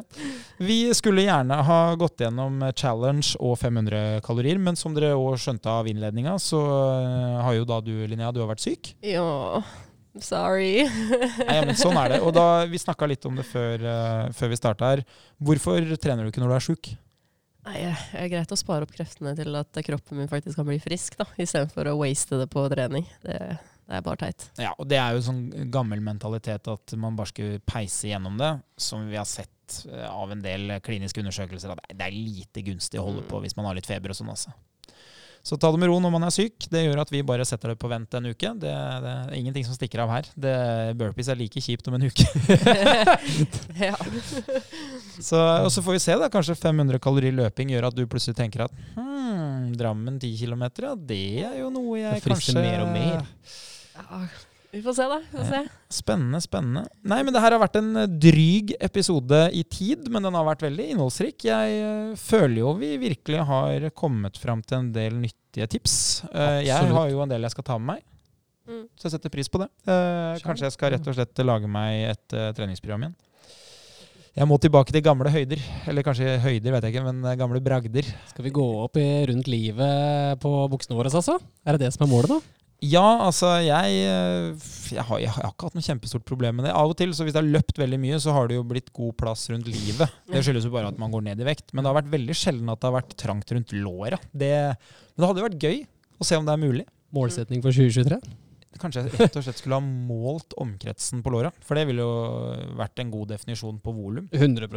Vi skulle gjerne ha gått gjennom challenge og 500 kalorier, men som dere òg skjønte av innledninga, så eh, har jo da du, Linnea, du har vært syk. Ja, sorry. Nei, men sånn er det. Og da, vi snakka litt om det før, eh, før vi starta her. Hvorfor trener du ikke når du er sjuk? Nei, det er greit å spare opp kreftene til at kroppen min faktisk kan bli frisk, da, istedenfor å waste det på trening. Det, det er bare teit. Ja, og det er jo sånn gammel mentalitet at man bare skulle peise gjennom det, som vi har sett eh, av en del kliniske undersøkelser, at det er lite gunstig å holde på hvis man har litt feber og sånn, altså. Så ta det med ro når man er syk. Det gjør at vi bare setter det på vent en uke. Det, det er ingenting som stikker av her. Det, burpees er like kjipt om en uke. ja. så, og så får vi se, da. Kanskje 500 kalori løping gjør at du plutselig tenker at hm, Drammen 10 km, ja, det er jo noe jeg Det frister kanskje mer og mer. Ja. Vi får se, da. Vi får se. Spennende, spennende. Nei, men det her har vært en eh, dryg episode i tid, men den har vært veldig innholdsrik. Jeg eh, føler jo vi virkelig har kommet fram til en del nyttige tips. Absolutt. jeg har jo en del jeg skal ta med meg, Mm. så jeg setter pris på det. Eh, kanskje jeg skal rett og slett lage meg et eh, treningsprogram igjen. Jeg må tilbake til gamle høyder. Eller kanskje høyder, vet jeg ikke, men eh, gamle bragder. Skal vi gå opp i rundt livet på buksene våre, altså? Er det det som er målet nå? Ja, altså jeg, eh, jeg, har, jeg har ikke hatt noe kjempestort problem med det. Av og til, så hvis det har løpt veldig mye, så har det jo blitt god plass rundt livet. Det skyldes jo bare at man går ned i vekt. Men det har vært veldig sjelden at det har vært trangt rundt låra. Men det hadde jo vært gøy å se om det er mulig. Målsetning for 2023? Kanskje jeg rett og slett skulle ha målt omkretsen på låra. For det ville jo vært en god definisjon på volum. 100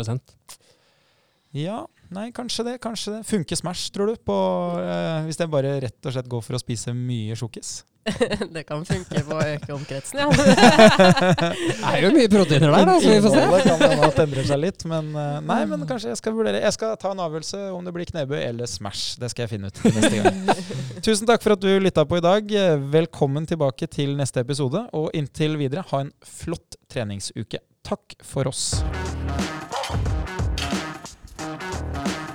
Ja, nei, kanskje det. kanskje det. Funker Smash, tror du, på, eh, hvis jeg bare rett og slett går for å spise mye sjokkis? det kan funke på å øke omkretsen, ja. Det er jo mye proteiner der, da, så vi får se. Innholdet kan hende at endrer seg litt, men eh, nei, men kanskje jeg skal vurdere. Jeg skal ta en avgjørelse om det blir knebøy eller Smash. Det skal jeg finne ut neste gang. Tusen takk for at du lytta på i dag. Velkommen tilbake til neste episode, og inntil videre, ha en flott treningsuke. Takk for oss.